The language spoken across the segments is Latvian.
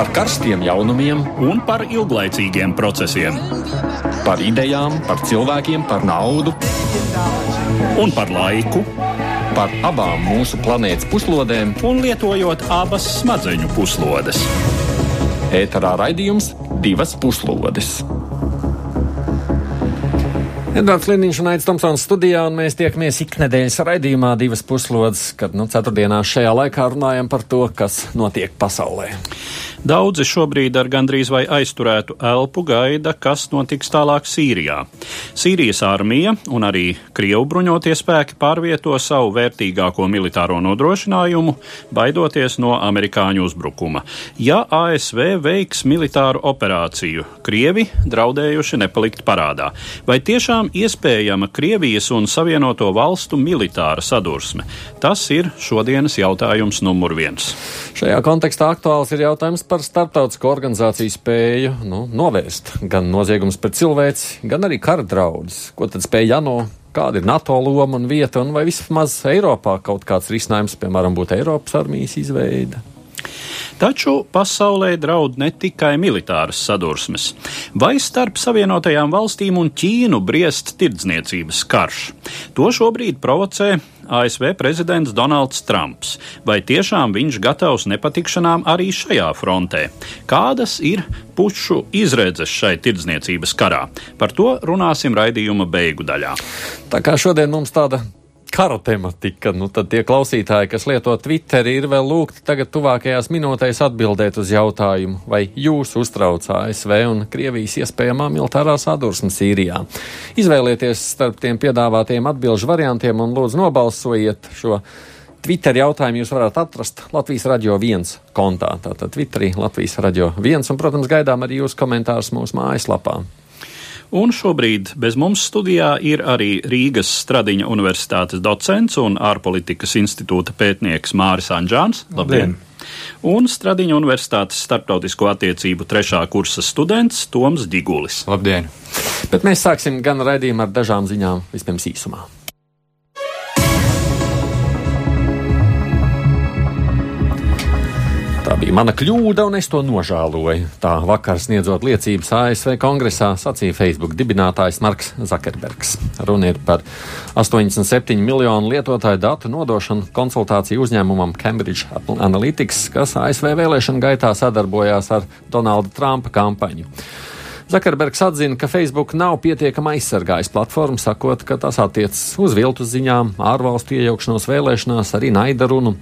par karstiem jaunumiem, un par ilglaicīgiem procesiem. par idejām, par cilvēkiem, par naudu, Un par laiku, par abām mūsu planētas puslodēm. un lietojot abas smadzeņu puslodes. Ēterā raidījums divas puslodes. Edvards Liniņš un Aits Tomsons studijā, un mēs tiekamies iknedēļas raidījumā divas puslodes, kad nu, ceturtdienā šajā laikā runājam par to, kas notiek pasaulē. Daudzi šobrīd ar gandrīz vai aizturētu elpu gaida, kas notiks tālāk Sīrijā. Sīrijas armija un arī Krievu bruņotie spēki pārvieto savu vērtīgāko militāro nodrošinājumu, baidoties no amerikāņu uzbrukuma. Ja ASV veiks militāru operāciju, Krievi draudējuši nepalikt parādā. Vai tiešām iespējama Krievijas un Savienoto valstu militāra sadursme? Tas ir šodienas jautājums numur viens. Šajā kontekstā aktuāls ir jautājums par starptautisko organizāciju spēju nu, novērst gan noziegumus pret cilvēci, gan arī kara draudus. Ko tad spēj ANO? Kāda ir NATO loma un vieta, un vai vismaz Eiropā kaut kāds risinājums, piemēram, būtu Eiropas armijas izveide? Taču pasaulē draud ne tikai militāras sadursmes. Vai starp Savienotajām valstīm un Ķīnu briest tirdzniecības karš? To šobrīd provocē ASV prezidents Donalds Trumps. Vai tiešām viņš gatavs nepatikšanām arī šajā frontē? Kādas ir pušu izredzes šai tirdzniecības karā? Par to runāsim raidījuma beigu daļā. Tā kā šodien mums tāda kara tematika, nu tad tie klausītāji, kas lieto Twitteri, ir vēl lūgti tagad tuvākajās minūtēs atbildēt uz jautājumu, vai jūs uztrauc ASV un Krievijas iespējamā militārā sadursme Sīrijā. Izvēlieties starp tiem piedāvātiem atbilžu variantiem un lūdzu nobalsojiet šo. Twitter jautājumu jūs varat atrast Latvijas radio viens kontā. Tātad Twitterī Latvijas radio viens un, protams, gaidām arī jūsu komentārus mūsu mājaslapā. Un šobrīd bez mums studijā ir arī Rīgas Stradiņa Universitātes docents un ārpolitikas institūta pētnieks Māris Anģāns. Labdien! Un Stradiņa Universitātes starptautisko attiecību trešā kursa students Toms Digulis. Labdien! Bet mēs sāksim gan raidījumu ar dažām ziņām vispirms īsumā. Tā bija mana kļūda, un es to nožēloju. Tā vakar sniedzot liecības ASV kongresā, sacīja Facebook dibinātājs Marks Zakerbergs. Runa ir par 87 miljonu lietotāju datu nodošanu konsultāciju uzņēmumam Cambridge Analytics, kas ASV vēlēšana gaitā sadarbojās ar Donalda Trumpa kampaņu. Zakerbergs atzina, ka Facebook nav pietiekami aizsargājis platformu, sakot, ka tas attiecas uz viltus ziņām, ārvalstu iejaukšanos vēlēšanās, arī naida runu.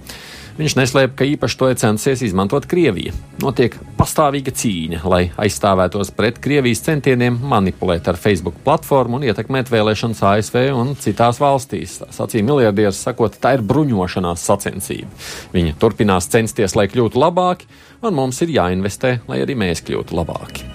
Viņš neslēpj, ka īpaši to ir censies izmantot Krievija. Notiek pastāvīga cīņa, lai aizstāvētos pret Krievijas centieniem manipulēt ar Facebook platformu un ietekmēt vēlēšanas ASV un citās valstīs. Sacīja miljardieris, sakot, tā ir bruņošanās sacensība. Viņi turpinās censties, lai kļūtu labāki, un mums ir jāinvestē, lai arī mēs kļūtu labāki.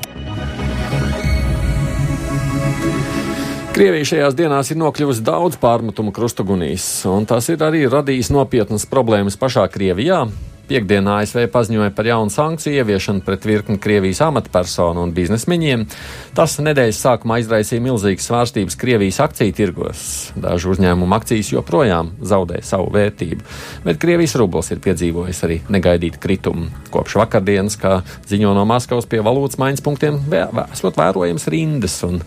Krievija šajās dienās ir nokļuvusi daudz pārmetumu krustugunīs, un tas ir arī radījis nopietnas problēmas pašā Krievijā. Piektdienā ASV paziņoja par jaunu sankciju ieviešanu pret virkni Krievijas amatpersonu un biznesmeņiem. Tas nedēļas sākumā izraisīja milzīgas svārstības Krievijas akciju tirgos. Dažu uzņēmumu akcijas joprojām zaudē savu vērtību, bet Krievijas rubls ir piedzīvojis arī negaidītu kritumu. Kopš vakardienas, kā ziņo no Maskavas pie valūtas maiņas punktiem, esot vērojams rindas, un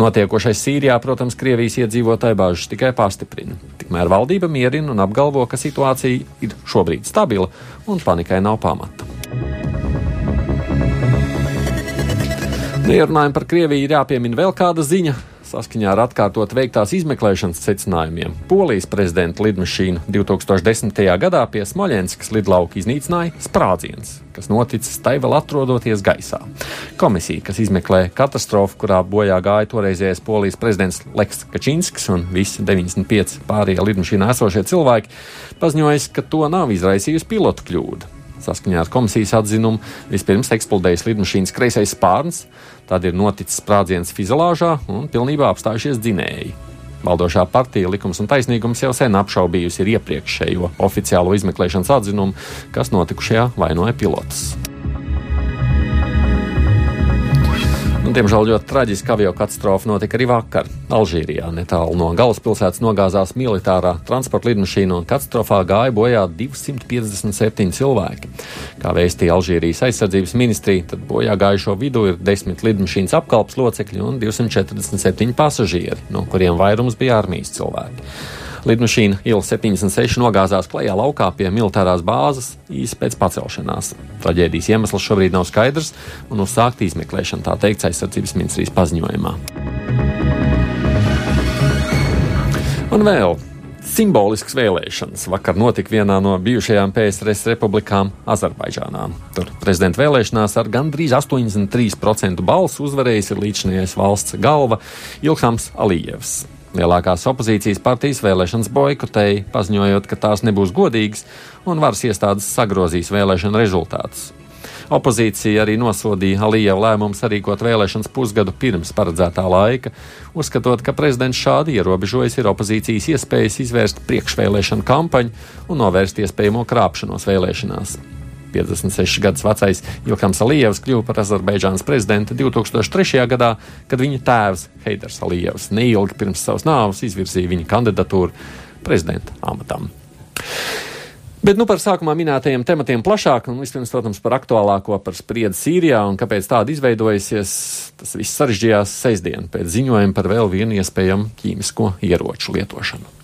notiekošais Sīrijā, protams, Krievijas iedzīvotāju bāžas tikai pastiprina. Tikmēr valdība mierina un apgalvo, ka situācija ir šobrīd stabila un panikai nav pamata. Nu, ja runājam par Krieviju, ir jāpiemina vēl kāda ziņa. Saskaņā ar atkārtot veiktās izmeklēšanas secinājumiem, Polijas prezidenta lidmašīnu 2010. gadā pie Smoļenskas lidlauka iznīcināja sprādziens, kas noticis tai vēl atrodoties gaisā. Komisija, kas izmeklē katastrofu, kurā bojā gāja toreizējais Polijas prezidents Leks Kačinskis un visi 95 pārējie lidmašīnā esošie cilvēki, paziņoja, ka to nav izraisījusi pilotu kļūda. Saskaņā ar komisijas atzinumu vispirms eksplodējis lidmašīnas kreisais spārns, tad ir noticis sprādziens fizilāžā un pilnībā apstājušies dzinēji. Valdošā partija Likums un taisnīgums jau sen apšaubījusi iepriekšējo oficiālo izmeklēšanas atzinumu, kas notikušajā vainoja pilotus. Diemžēl ļoti traģiska avio katastrofa notika arī vakar. Alžīrijā netālu no galvaspilsētas nogāzās militārā transporta lidmašīna un katastrofā gāja bojā 257 cilvēki. Kā vēstīja Alžīrijas aizsardzības ministrija, tad bojā gājušo vidū ir desmit lidmašīnas apkalpes locekļi un 247 pasažieri, no kuriem vairums bija armijas cilvēki. Lidmašīna Il-76 nogāzās klajā laukā pie militārās bāzes īsi pēc pacelšanās. Traģēdijas iemesls šobrīd nav skaidrs un uzsākt izmeklēšana, tā teikts aizsardzības ministrijas paziņojumā. Un vēl simbolisks vēlēšanas. Vakar notika vienā no bijušajām PSRS republikām Azerbaidžānā. Tur prezidenta vēlēšanās ar gandrīz 83% balsu uzvarējis ir līdzinājais valsts galva Ilhams Alijevs. Lielākās opozīcijas partijas vēlēšanas boikotēja, paziņojot, ka tās nebūs godīgas un varas iestādes sagrozīs vēlēšanu rezultātus. Opozīcija arī nosodīja Alijeva lēmumu sarīkot vēlēšanas pusgadu pirms paredzētā laika, uzskatot, ka prezidents šādi ierobežojas ir opozīcijas iespējas izvērst priekšvēlēšanu kampaņu un novērst iespējamo krāpšanos vēlēšanās. 56 gadus vecais Ilhams Alijevs kļuva par Azerbaidžānas prezidentu 2003. gadā, kad viņa tēvs Heidars Alijevs neilgi pirms savas nāves izvirzīja viņa kandidatūru prezidenta amatam. Bet nu, par sākumā minētajiem tematiem plašāk, un vispirms, protams, par aktuālāko, par spriedzi Sīrijā un kāpēc tāda izveidojusies. Tas viss sarežģījās sestdien pēc ziņojuma par vēl vienu iespējamu ķīmisko ieroču lietošanu.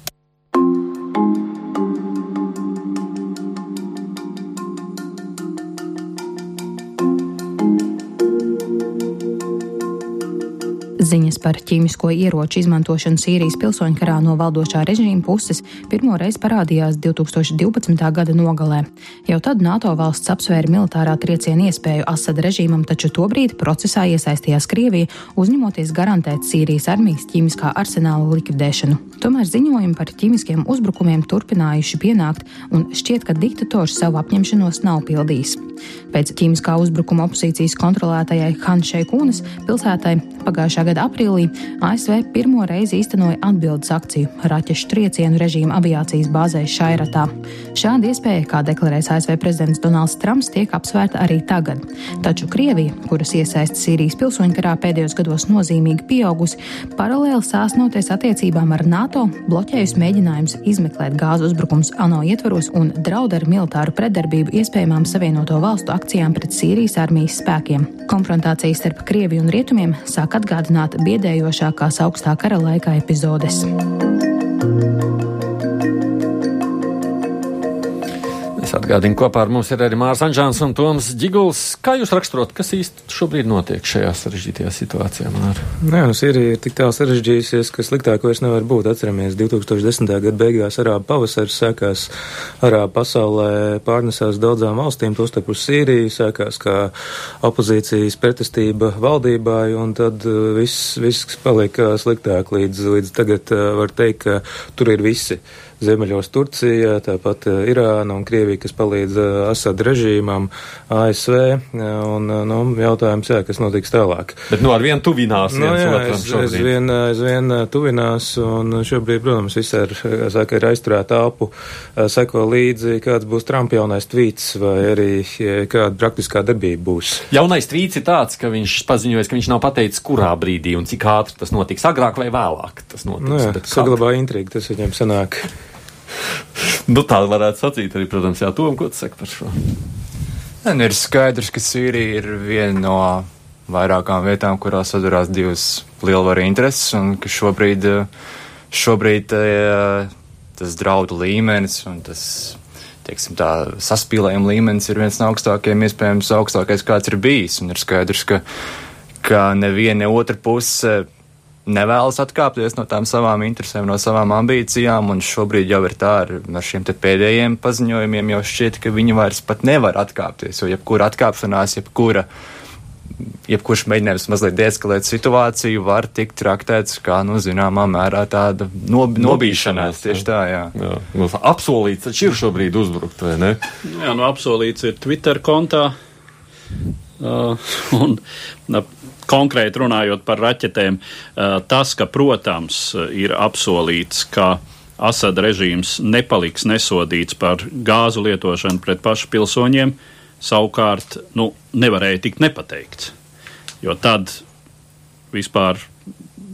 Ziņas par ķīmisko ieroču izmantošanu Sīrijas pilsoņkarā no valdošā režīma puses pirmo reizi parādījās 2012. gada nogalē. Jau tad NATO valsts apsvēra militārā trieciena iespēju Asada režīmam, taču tobrīd procesā iesaistījās Krievija, uzņemoties garantēt Sīrijas armijas ķīmiskā arsenāla likvidēšanu. Tomēr ziņojumi par ķīmiskiem uzbrukumiem turpinājuši pienākt, un šķiet, ka diktators savu apņemšanos nav pildījis. Pēc ķīmiskā uzbrukuma opozīcijas kontrolētajai Hanšeikunas pilsētai pagājušā gada aprīlī ASV pirmo reizi īstenoja atbildes akciju raķešu triecienu režīma aviācijas bāzē Šairatā. Šāda iespēja, kā deklarēs ASV prezidents Donalds Trumps, tiek apsvērta arī tagad. Taču Krievija, kuras iesaisti Sīrijas pilsoņkarā pēdējos gados nozīmīgi pieaugusi, paralēli sāsnoties attiecībām ar NATO, bloķējusi mēģinājumus izmeklēt gāzu uzbrukums ANO ietvaros un draud ar militāru pretdarbību iespējamām savienoto valstu akcijām pret Sīrijas armijas spēkiem. Konfrontācijas starp Krieviju un Rietumiem sāk atgādināt biedējošākās augstā kara laikā epizodes. Es atgādinu, kopā ar mums ir arī Mārcis Anģēns un Toms Giguls. Kā jūs raksturot, kas īsti šobrīd notiek šajā sarežģītajā situācijā? Mār? Nē, nu, Sīrija ir tik tālu sarežģījusies, ka sliktāk vairs nevar būt. Atceramies, 2010. gada beigās arābu pavasaris sākās arābu pasaulē, pārnesās daudzām valstīm, tostarp uz Sīriju, sākās kā opozīcijas pretestība valdībai, un tad uh, viss, viss palika sliktāk līdz, līdz tagad uh, var teikt, ka tur ir visi. Ziemeļos Turcija, tāpat Irāna un Krievija, kas palīdz Asad režīmam, ASV, un, nu, jautājums, jā, kas notiks tālāk. Bet, nu, ar vien tuvinās. Nu, jā, es, es vien, es vien tuvinās, un šobrīd, protams, viss ar, saka, ir aizturēta alpu, seko līdzi, kāds būs Trumpa jaunais tvīts, vai arī kāda praktiskā darbība būs. Jaunais tvīts ir tāds, ka viņš paziņojas, ka viņš nav pateicis, kurā brīdī un cik ātri tas notiks, agrāk vai vēlāk tas notiks. Nu, jā, saglabā intrigu, tas viņam sanāk. Nu, tā varētu sacīt arī, protams, jā, Tom, ko tu saki par šo? Un nu, ir skaidrs, ka Sīrija ir viena no vairākām vietām, kurās sadurās divas lielvaru intereses, un ka šobrīd, šobrīd tas draudu līmenis un tas, teiksim tā, saspīlējuma līmenis ir viens no augstākajiem, iespējams, augstākais, kāds ir bijis, un ir skaidrs, ka, ka neviena, ne otra puse nevēlas atkāpties no tām savām interesēm, no savām ambīcijām, un šobrīd jau ir tā ar, ar šiem pēdējiem paziņojumiem, jau šķiet, ka viņi vairs pat nevar atkāpties, jo jebkura atkāpšanās, jebkura. Jebkurš mēģinājums mazliet deeskalēt situāciju var tikt traktēts kā, nu, zināmā mērā tāda nob nobīšanās. Tieši tā, jā. jā. Nu, apsolīts taču ir šobrīd uzbrukt, vai ne? Jā, nu, apsolīts ir Twitter kontā. Uh, un, uh, konkrēti runājot par raķetēm, tas, ka, protams, ir apsolīts, ka Asada režīms nepaliks nesodīts par gāzu lietošanu pret pašu pilsoņiem, savukārt nu, nevarēja tikt nepateikts. Jo tad vispār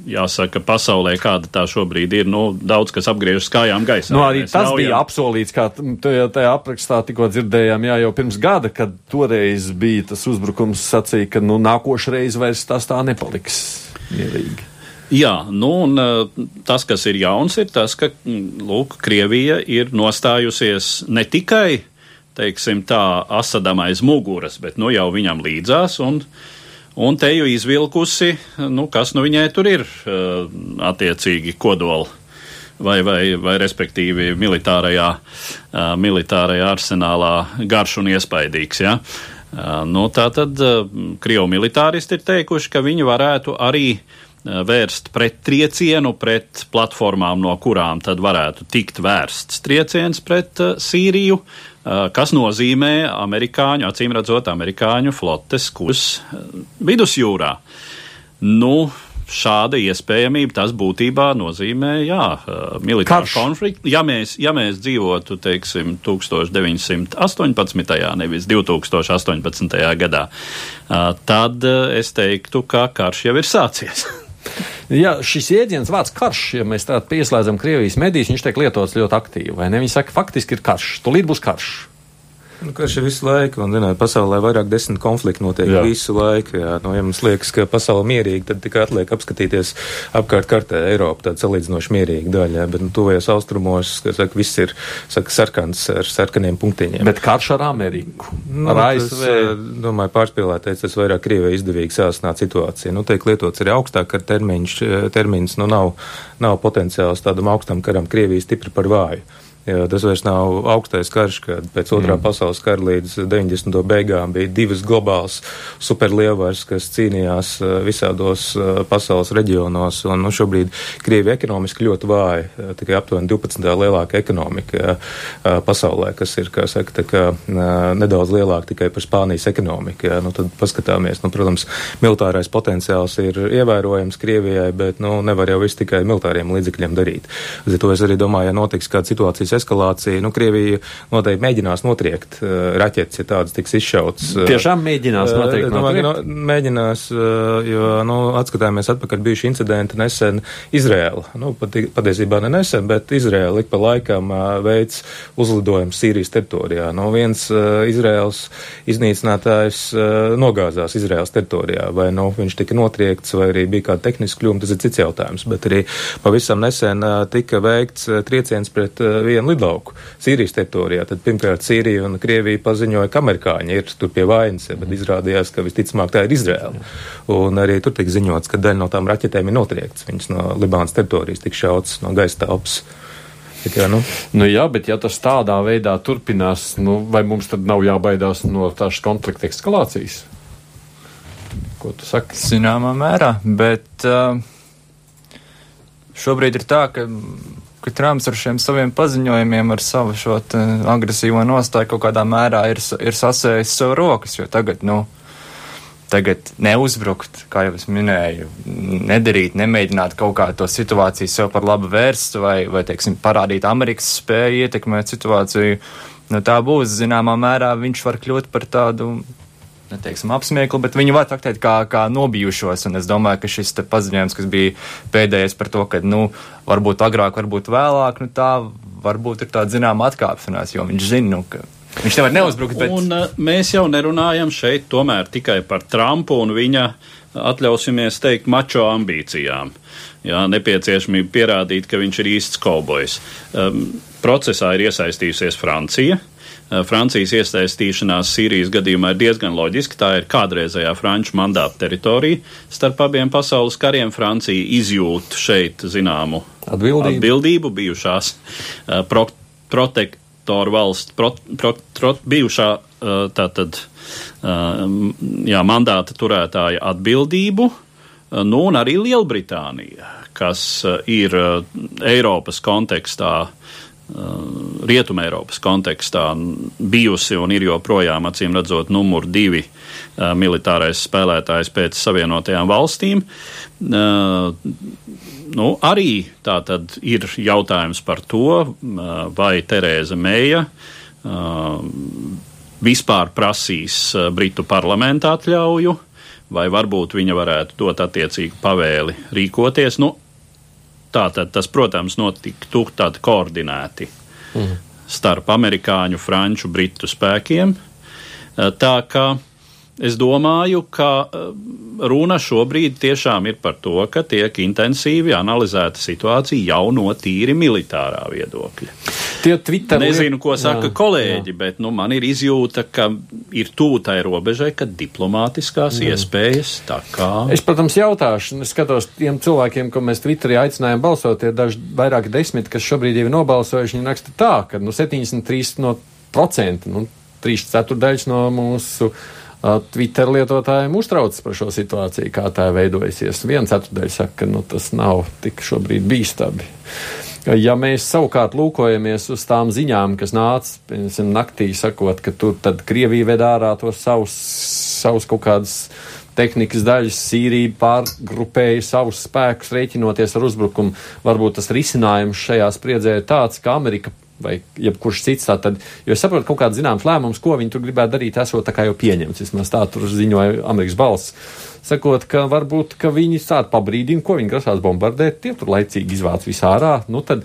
jāsaka, pasaulē, kāda tā šobrīd ir, nu, daudz kas apgriežas kājām gaisā. Nu, arī tas ļaujam. bija apsolīts, kā tajā aprakstā tikko dzirdējām, jā, jau pirms gada, kad toreiz bija tas uzbrukums, sacīja, ka, nu, nākošreiz vairs tas tā nepaliks mierīgi. Jā, nu, un tas, kas ir jauns, ir tas, ka, lūk, Krievija ir nostājusies ne tikai, teiksim tā, Asadam aiz muguras, bet, nu, jau viņam līdzās, un uh, un te jau izvilkusi, nu, kas nu viņai tur ir uh, attiecīgi kodola. Vai, vai, vai respektīvi militārajā, uh, militārajā arsenālā garš un iespaidīgs. Ja? Uh, nu, tā tad Krievu militāristi ir teikuši, ka viņi varētu arī uh, vērst pret triecienu, pret platformām, no kurām tad varētu tikt vērsts trieciens pret uh, Sīriju, Eh, kas nozīmē amerikāņu, acīm redzot, amerikāņu flotes kurs eh, vidusjūrā. Nu, šāda iespējamība tas būtībā nozīmē, jā, eh, militāru konfliktu. Ja mēs, ja mēs dzīvotu, teiksim, 1918. nevis 2018. gadā, tad es teiktu, ka karš jau ir sācies. Ja šis jēdziens vārds karš, ja mēs tādā pieslēdzam Krievijas medijas, viņš tiek lietots ļoti aktīvi? Viņi saka, faktiski ir karš, tūlīt būs karš. Nu, karš ir visu laiku, un, zināt, pasaulē vairāk desmit konflikti notiek jā. visu laiku. Jā. Nu, ja mums liekas, ka pasaule mierīga, tad tikai atliek apskatīties apkārt kartē Eiropa, tāda salīdzinoši mierīga daļa, jā. bet nu, tuvajos austrumos, kas saka, viss ir, saka, sarkans ar sarkaniem punktiņiem. Bet karš ar Ameriku? Nu, ar ASV? Tas, domāju, pārspīlētais, tas vairāk Krievijai izdevīgi sāsnāt situāciju. Nu, tiek lietots arī augstāk ar termiņš, termins, nu, nav, nav potenciāls tādam augstam karam Krievijas stipri par vāju. Jā, tas vairs nav augstais karš, kad pēc otrā mm. pasaules kara līdz 90. beigām bija divas globālas superlielvaras, kas cīnījās uh, visādos uh, pasaules reģionos. Un, nu, šobrīd Krievija ekonomiski ļoti vāja, uh, tikai aptuveni 12. lielākā ekonomika pasaulē, kas ir, kā saka, tā kā nedaudz lielāka tikai par Spānijas ekonomiku. Jā. Nu, tad paskatāmies, nu, protams, militārais potenciāls ir ievērojams Krievijai, bet nu, nevar jau visu tikai militāriem līdzekļiem darīt. Ar to es arī domāju, ja notiks kāda situācijas eskalācija. Nu, Krievija noteikti mēģinās notriekt uh, raķetes, ja tādas tiks izšautas. Uh, Tiešām mēģinās notriekt. Uh, domāju, no, mēģinās, jo, nu, atskatāmies atpakaļ bijuši incidenti nesen Izrēla. Nu, pat, patiesībā ne nesen, bet Izrēla ik pa laikam veids uzlidojumu Sīrijas teritorijā. Nu, viens Izrēlas iznīcinātājs nogāzās Izrēlas teritorijā, vai nu, viņš tika notriekts, vai arī bija kāda tehniska kļūma, tas ir cits jautājums. Bet arī pavisam nesen tika veikts trieciens pret vienu vienu lidlauku Sīrijas teritorijā. Tad pirmkārt Sīrija un Krievija paziņoja, ka amerikāņi ir tur pie vainas, bet izrādījās, ka visticamāk tā ir Izraela. Un arī tur tika ziņots, ka daļa no tām raķetēm ir notriekts. Viņas no Libānas teritorijas tika šauts no gaisa telpas. Jā, nu. Nu, jā, bet ja tas tādā veidā turpinās, nu, vai mums tad nav jābaidās no tās konflikta eskalācijas? Ko tu saki? Zināmā mērā, bet uh, šobrīd ir tā, ka ka Trumps ar šiem saviem paziņojumiem, ar savu šo agresīvo nostāju kaut kādā mērā ir, ir sasējis sev rokas, jo tagad, nu, tagad neuzbrukt, kā jau es minēju, nedarīt, nemēģināt kaut kā to situāciju sev par labu vērst vai, vai teiksim, parādīt Amerikas spēju ietekmēt situāciju. Nu, tā būs, zināmā mērā, viņš var kļūt par tādu neteiksim, apsmiekli, bet viņi var traktēt kā, kā nobijušos. Un es domāju, ka šis paziņojums, kas bija pēdējais par to, ka, nu, varbūt agrāk, varbūt vēlāk, nu, tā varbūt ir tāda zināma atkāpšanās, jo viņš zina, nu, ka. Viņš nevar neuzbrukt. Bet... Un, uh, mēs jau nerunājam šeit tomēr tikai par Trumpu un viņa, atļausimies teikt, mačo ambīcijām. Jā, nepieciešamība pierādīt, ka viņš ir īsts kaubojs. Um, procesā ir iesaistījusies Francija. Uh, Eh, Francijas iesaistīšanās Sīrijas gadījumā ir diezgan loģiska. Tā ir kādreizējā franču mandāta teritorija. Starp abiem pasaules kariem Francija izjūt šeit zināmu atbildību, atbildību bijušās uh, pro, protektoru valsts, pro, pro, pro, bijušā uh, tātad, uh, jā, mandāta turētāja atbildību. Nu, un arī Lielbritānija, kas ir Eiropas kontekstā uh, Uh, Rietumē Eiropas kontekstā bijusi un ir joprojām, acīm redzot, numur divi uh, militārais spēlētājs pēc Savienotajām valstīm. Uh, nu, arī tā tad ir jautājums par to, vai Terēza Meija vispār prasīs Britu parlamentu atļauju vai varbūt viņa varētu dot attiecīgu pavēli rīkoties. Nu, tātad tas, protams, notiktu tādi koordinēti mm. starp amerikāņu, franču, britu spēkiem. Tā kā Es domāju, ka eh, runa šobrīd tiešām ir par to, ka tiek intensīvi analizēta situācija jau no tīri militārā viedokļa. Tie Twitter Nezinu, ko saka jā, kolēģi, jā. bet nu, man ir izjūta, ka ir tūtai robežai, ka diplomātiskās jā. iespējas tā kā. Es, protams, jautāšu, es skatos tiem cilvēkiem, ko mēs Twitterī aicinājām balsot, ir daži vairāki desmit, kas šobrīd jau ir nobalsojuši, viņi raksta tā, ka nu, 73% no procenti, nu, 3 ceturdaļas no mūsu Twitter lietotājiem uztraucas par šo situāciju, kā tā veidojusies. Viens ceturdaļa saka, ka nu, tas nav tik šobrīd bīstami. Ja mēs savukārt lūkojamies uz tām ziņām, kas nāca, piemēram, naktī, sakot, ka tur Krievija ved ārā tos savus, savus kaut kādus tehnikas daļas, Sīrija pārgrupēja savus spēkus, rēķinoties ar uzbrukumu. Varbūt tas risinājums šajā spriedzē ir tāds, ka Amerika vai jebkurš cits. Tātad, jo es saprotu, kaut kāds zināms lēmums, ko viņi tur gribētu darīt, esot tā kā jau pieņemts. Vismaz tā tur ziņoja Amerikas balss. Sakot, ka varbūt ka viņi tādu pabrīdina, ko viņi grasās bombardēt, tie tur laicīgi izvāc visā ārā. Nu, tad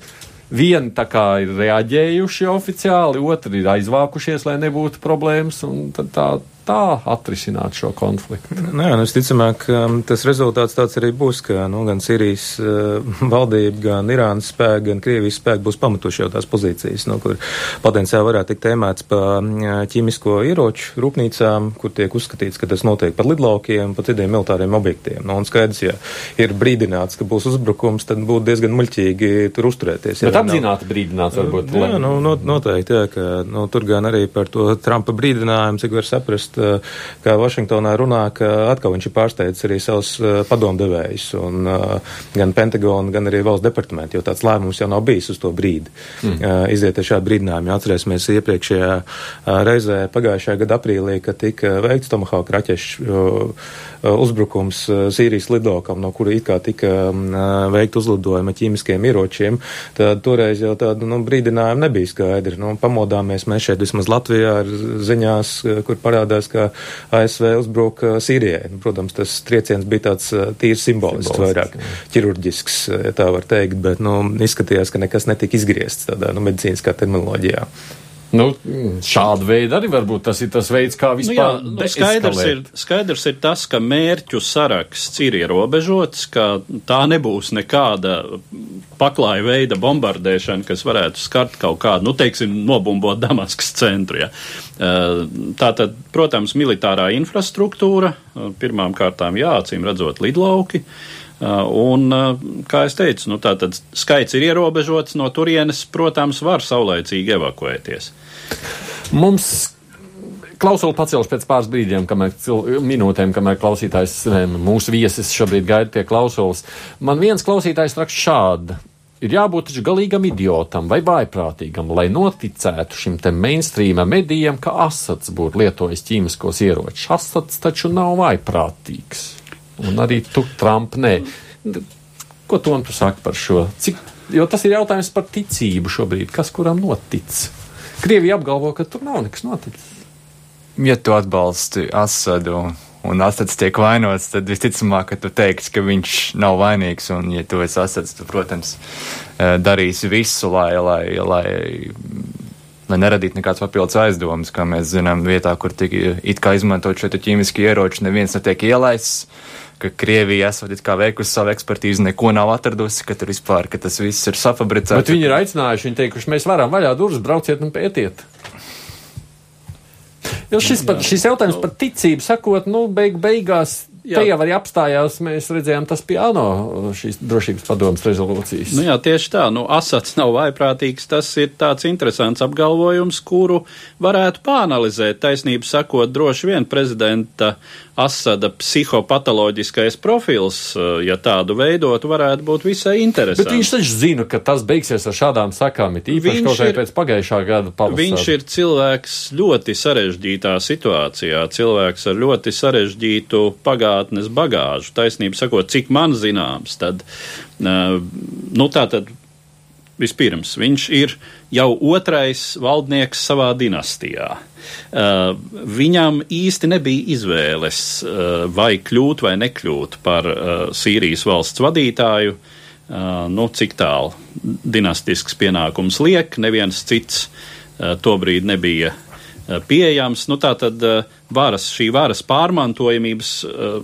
vieni tā kā ir reaģējuši oficiāli, otri ir aizvākušies, lai nebūtu problēmas, un tad tā tā atrisināt šo konfliktu? Nē, nu, visticamāk, um, tas rezultāts tāds arī būs, ka nu, gan Sīrijas uh, valdība, gan Irānas spēki, gan Krievijas spēki būs pamatuši jau tās pozīcijas, nu, kur potenciāli varētu tikt tēmēts pa uh, ķīmisko ieroču rūpnīcām, kur tiek uzskatīts, ka tas notiek par lidlaukiem, pa citiem militāriem objektiem. Nu, un skaidrs, ja ir brīdināts, ka būs uzbrukums, tad būtu diezgan muļķīgi tur uzturēties. Bet apzināti nav... brīdināts varbūt. Jā, nu, noteikti, jā, ka nu, tur gan arī par to Trumpa brīdinājumu, cik var saprast, kā Vašingtonā runā, ka atkal viņš ir pārsteidzis arī savus eh, padomdevējus, un eh, gan Pentagonu, gan arī valsts departamentu, jo tāds lēmums jau nav bijis uz to brīdi. Mm. Iziet ar šādu brīdinājumu. Atcerēsimies iepriekšējā reizē pagājušajā gada aprīlī, kad tika veikts Tomahawk raķešu uzbrukums Sīrijas lidokam, no kura it kā tika mm, veikt uzlidojuma ķīmiskiem ieročiem, tad toreiz jau tādu nu, brīdinājumu nebija skaidri. Nu, pamodāmies mēs šeit vismaz Latvijā ar ziņās, kur parādās, ka ASV uzbruka Sīrijai. Nu, protams, tas trieciens bija tāds tīri simbolisks, vairāk ķirurģisks, ja tā var teikt, bet nu, izskatījās, ka nekas netika izgriezts tādā nu, medicīniskā terminoloģijā. Nu, šāda veida arī varbūt tas ir tas veids, kā vispār. Nu jā, nu, skaidrs, ir, skaidrs ir tas, ka mērķu saraksts ir ierobežots, ka tā nebūs nekāda paklāja veida bombardēšana, kas varētu skart kaut kādu, nu, teiksim, nobumbot Damaskas centru. Ja. Tātad, protams, militārā infrastruktūra, pirmām kārtām jāacīm redzot lidlauki. Un, kā es teicu, nu, tātad skaits ir ierobežots, no turienes, protams, var saulaicīgi evakuēties. Mums klausuli pacelšu pēc pāris brīdiem, kamēr cil, minūtēm, kamēr klausītājs, mūsu viesis šobrīd gaida pie klausulas. Man viens klausītājs raksta šādi. Ir jābūt taču galīgam idiotam vai vājprātīgam, lai noticētu šim te mainstream medijam, ka Asats būtu lietojis ķīmiskos ieročus. Asats taču nav vājprātīgs. Un arī tu, Trump, nē. Ko tu man saki par šo? Cik, jo tas ir jautājums par ticību šobrīd. Kas kuram notic? Krievija apgalvo, ka tur nav nekas noticis. Ja tu atbalsti Asadu un Asads tiek vainots, tad visticamāk, ka tu teiksi, ka viņš nav vainīgs. Un, ja tu esi Asads, tu, protams, eh, darīsi visu, lai, lai, lai, lai neradītu nekāds papildus aizdomas. Kā mēs zinām, vietā, kur tika it kā izmantot šo ķīmiski ieroči, neviens netiek ielaists ka Krievija esot it kā veikusi savu ekspertīzi, neko nav atradusi, ka tur vispār, ka tas viss ir safabricēts. Bet viņi ir aicinājuši, viņi teikuši, mēs varam vaļā durvis, brauciet un pētiet. Jo šis, par, šis jautājums par ticību sakot, nu, beig, beigās Te jau arī apstājās, mēs redzējām, tas pie ANO šīs drošības padomas rezolūcijas. Nu jā, tieši tā. Nu, Asats nav vaiprātīgs. Tas ir tāds interesants apgalvojums, kuru varētu pāanalizēt. Taisnību sakot, droši vien prezidenta Asada psihopatoloģiskais profils, eh, ja tādu veidotu, varētu būt visai interesants. Bet viņš taču zina, ka tas beigsies ar šādām sakām, it īpaši kaut kā pēc pagājušā gada pavasara. Viņš ir cilvēks ļoti sarežģītā situācijā, cilvēks ar ļoti sarežģītu pagātnes bagāžu. Taisnību sakot, cik man zināms, tad, nu tā tad Vispirms, viņš ir jau otrais valdnieks savā dinastijā. Uh, viņam īsti nebija izvēles, uh, vai kļūt vai nekļūt par uh, Sīrijas valsts vadītāju. Nu, cik tālu dinastisks pienākums liek, neviens cits tobrīd nebija pieejams. Nu, tā tad uh, varas, šī varas pārmantojamības uh,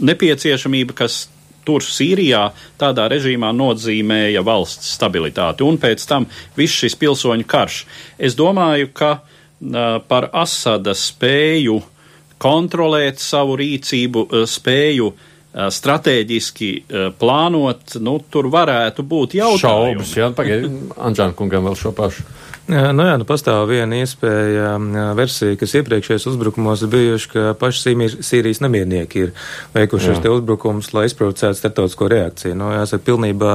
nepieciešamība, kas tur Sīrijā tādā režīmā nozīmēja valsts stabilitāti, un pēc tam viss šis pilsoņu karš. Es domāju, ka par Asada spēju kontrolēt savu rīcību, spēju stratēģiski plānot, nu, tur varētu būt jautājumi. Šaubas, jā, pagaidi, Anžāna kungam vēl šo pašu. Jā, nu jā, nu pastāv viena iespēja versija, kas iepriekšējos uzbrukumos ir bijuši, ka paši Sīrijas nemiernieki ir veikuši šos te uzbrukumus, lai izprovocētu starptautisko reakciju. Nu, jāsaka, pilnībā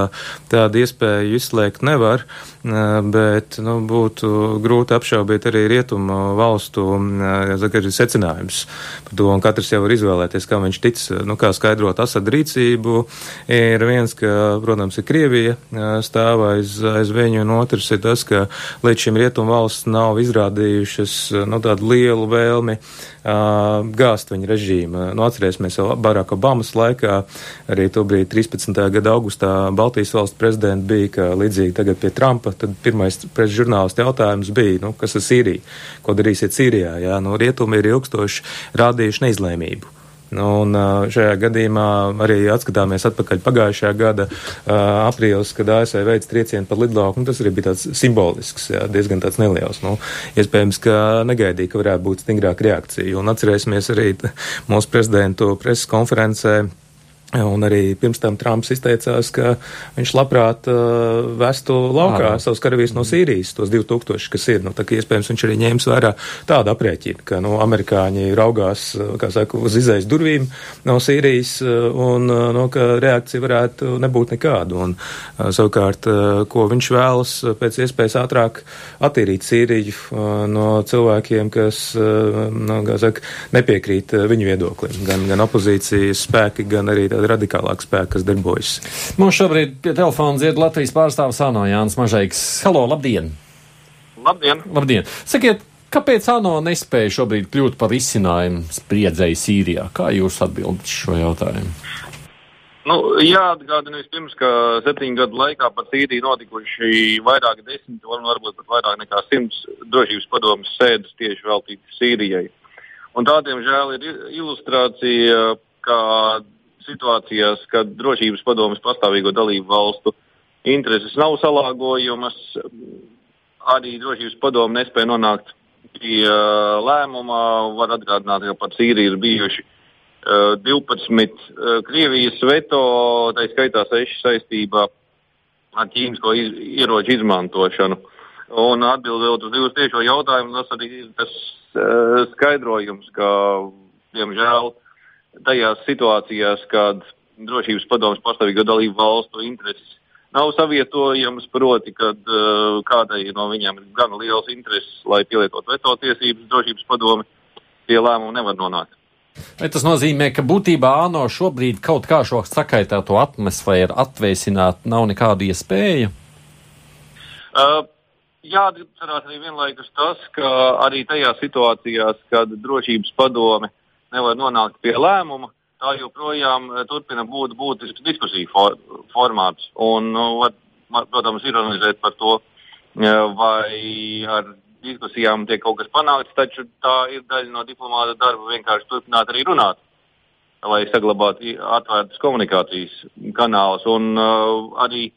tādu iespēju izslēgt nevar, bet, nu, būtu grūti apšaubīt arī rietumu valstu, jāsaka, ir secinājums par to, un katrs jau var izvēlēties, kā viņš tic, nu, kā skaidrot Asad rīcību. Ir viens, ka, protams, ir Krievija stāv aiz, aiz viņu, un otrs ir tas, ka līdz šim rietumu valsts nav izrādījušas nu, tādu lielu vēlmi uh, gāzt viņa režīmu. Nu, atcerēsimies jau Baraka Obamas laikā, arī tobrīd 13. gada augustā Baltijas valsts prezidenta bija, ka līdzīgi tagad pie Trumpa, tad pirmais pret žurnālistu jautājums bija, nu, kas ir Sīrija? Ko darīsiet Sīrijā? Jā, nu, rietumi ir ilgstoši rādījuši neizlēmību. Nu, un šajā gadījumā arī atskatāmies atpakaļ pagājušajā gada aprīlis, kad ASV veids triecienu par lidlauku. Nu, tas arī bija tāds simbolisks, jā, diezgan tāds neliels. Nu, iespējams, ka negaidīja, ka varētu būt stingrāka reakcija. Un atcerēsimies arī mūsu prezidentu preses konferencē Un arī pirms tam Trumps izteicās, ka viņš labprāt uh, vestu laukā Ārā. savus karavīrus no Sīrijas, tos 2000, kas ir. Nu, tā kā iespējams viņš arī ņēmis vērā tādu aprēķinu, ka nu, amerikāņi raugās, uh, kā saka, uz izējas durvīm no Sīrijas uh, un uh, no, ka reakcija varētu nebūt nekāda. Un uh, savukārt, uh, ko viņš vēlas pēc iespējas ātrāk attīrīt Sīriju uh, no cilvēkiem, kas, uh, nu, kā saka, nepiekrīt viņu viedoklim, gan, gan opozīcijas spēki, gan arī tādi radikālāki spēki, kas darbojas. Mums šobrīd pie telefona dzied Latvijas pārstāvs ANO Jānis Mažaiks. Halo, labdien! Labdien! Labdien! Sakiet, kāpēc ANO nespēja šobrīd kļūt par izcinājumu spriedzēju Sīrijā? Kā jūs atbildat šo jautājumu? Nu, jāatgādina vispirms, ka septiņu gadu laikā par Sīriju notikuši vairāk desmit, un varbūt pat vairāk nekā simts drošības padomas sēdes tieši veltītas Sīrijai. Un tā, diemžēl, ir ilustrācija, ka situācijās, kad drošības padomas pastāvīgo dalību valstu intereses nav salāgojamas, arī drošības padoma nespēja nonākt pie uh, lēmuma. Var atgādināt, ka pat Sīrija ir bijuši uh, 12 uh, Krievijas veto, tā skaitā 6 saistībā ar ķīmisko iz, ieroču izmantošanu. Un atbildot uz jūsu tiešo jautājumu, tas arī ir tas uh, skaidrojums, ka, diemžēl, uh, tajās situācijās, kad drošības padomus pastāvīgo dalību valstu intereses nav savietojamas, proti, kad uh, kādai no viņiem ir gan liels intereses, lai pielietotu veto tiesības drošības padomi, pie lēmumu nevar nonākt. Vai tas nozīmē, ka būtībā ANO šobrīd kaut kā šo sakaitēto atmosfēru atvēsināt nav nekāda iespēja? Uh, Jāatcerās arī vienlaikus tas, ka arī tajās situācijās, kad drošības padome uh, nevar nonākt pie lēmuma, tā joprojām eh, turpina būt būtisks diskusiju for, formāts. Un, nu, var, protams, ironizēt par to, eh, vai ar diskusijām tiek kaut kas panākts, taču tā ir daļa no diplomāta darba vienkārši turpināt arī runāt, lai saglabātu atvērtas komunikācijas kanālus. Un uh, arī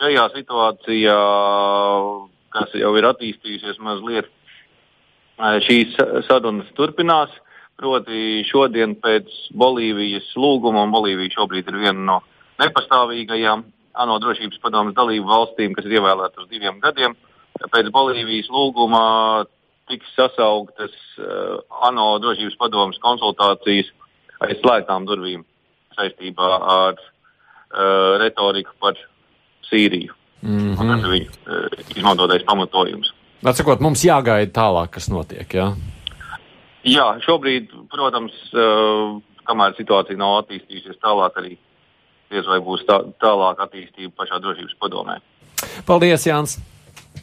šajā situācijā, kas jau ir attīstījusies mazliet, šīs sarunas turpinās. Proti, šodien pēc Bolīvijas lūguma, un Bolīvija šobrīd ir viena no nepastāvīgajām ANO drošības padomas dalību valstīm, kas ir ievēlēta uz diviem gadiem. Pēc Bolīvijas lūguma tiks sasauktas uh, ANO drošības padomas konsultācijas aiz slēgtām durvīm saistībā ar uh, retoriku par Sīriju. Mm -hmm. Tas ir viņu uh, izmantotais pamatojums. Atsakot, mums jāgaida tālāk, kas notiek. Jā? Jā, šobrīd, protams, uh, kamēr situācija nav attīstījusies tālāk, arī diez vai būs tā, tālāk attīstība pašā drošības padomē. Paldies, Jānis!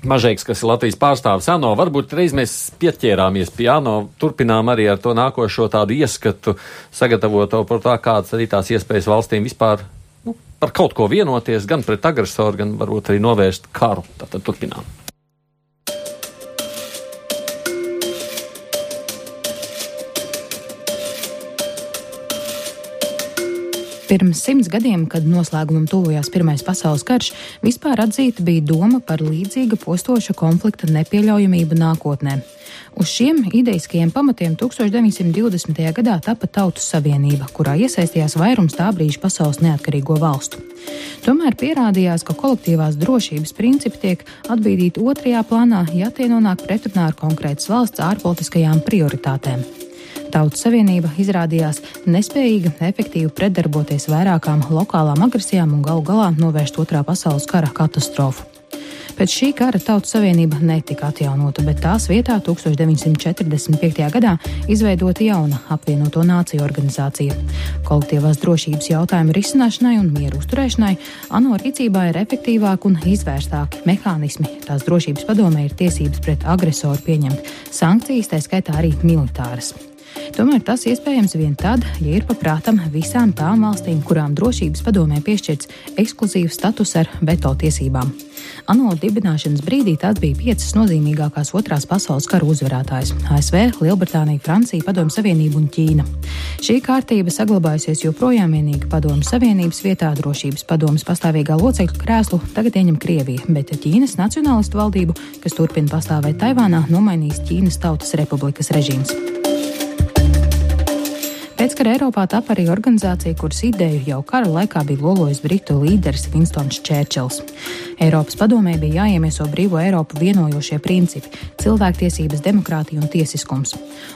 Mažēks, kas ir Latvijas pārstāvis ANO, varbūt reiz mēs pieķērāmies pie ANO, turpinām arī ar to nākošo tādu ieskatu, sagatavoto par tā, kādas arī tās iespējas valstīm vispār nu, par kaut ko vienoties, gan pret agresoru, gan varbūt arī novērst karu. Tātad turpinām. Pirms simts gadiem, kad noslēgumam tuvojās Pirmais pasaules karš, vispār atzīta bija doma par līdzīga postoša konflikta nepieļaujamību nākotnē. Uz šiem ideiskajiem pamatiem 1920. gadā tapa Tautu Savienība, kurā iesaistījās vairums tā brīža pasaules neatkarīgo valstu. Tomēr pierādījās, ka kolektīvās drošības principi tiek atbīdīti otrajā plānā, ja tie nonāk pretrunā ar konkrētas valsts ārpolitiskajām prioritātēm. Tautas Savienība izrādījās nespējīga efektīvi pretdarboties vairākām lokālām agresijām un galu galā novērst otrā pasaules kara katastrofu. Pēc šī kara Tautas Savienība netika atjaunota, bet tās vietā 1945. gadā izveidota jauna apvienoto nāciju organizācija. Kolektīvās drošības jautājumu risināšanai un mieru uzturēšanai ANO rīcībā ir efektīvāki un izvērstāki mehānismi. Tās drošības padomē ir tiesības pret agresoru pieņemt sankcijas, tā skaitā arī militāras. Tomēr tas iespējams vien tad, ja ir paprātam visām tām valstīm, kurām drošības padomē piešķirts ekskluzīvs status ar veto tiesībām. ANO dibināšanas brīdī tās bija piecas nozīmīgākās otrās pasaules kara uzvarētājas - ASV, Lielbritānija, Francija, Padomu Savienība un Ķīna. Šī kārtība saglabājusies joprojām vienīgi Padomu Savienības vietā drošības padomas pastāvīgā locekļa krēslu tagad ieņem Krievija, bet Ķīnas nacionālistu valdību, kas turpina pastāvēt Taivānā, nomainīs Ķīnas Tautas Republikas režīms. Pēckara Eiropā tapa arī organizācija, kuras ideju jau kara laikā bija lolojis britu līderis Vinstons Čērčils. Eiropas padomē bija jāiemieso brīvo Eiropu vienojošie principi - cilvēktiesības, demokrātija un tiesiskums.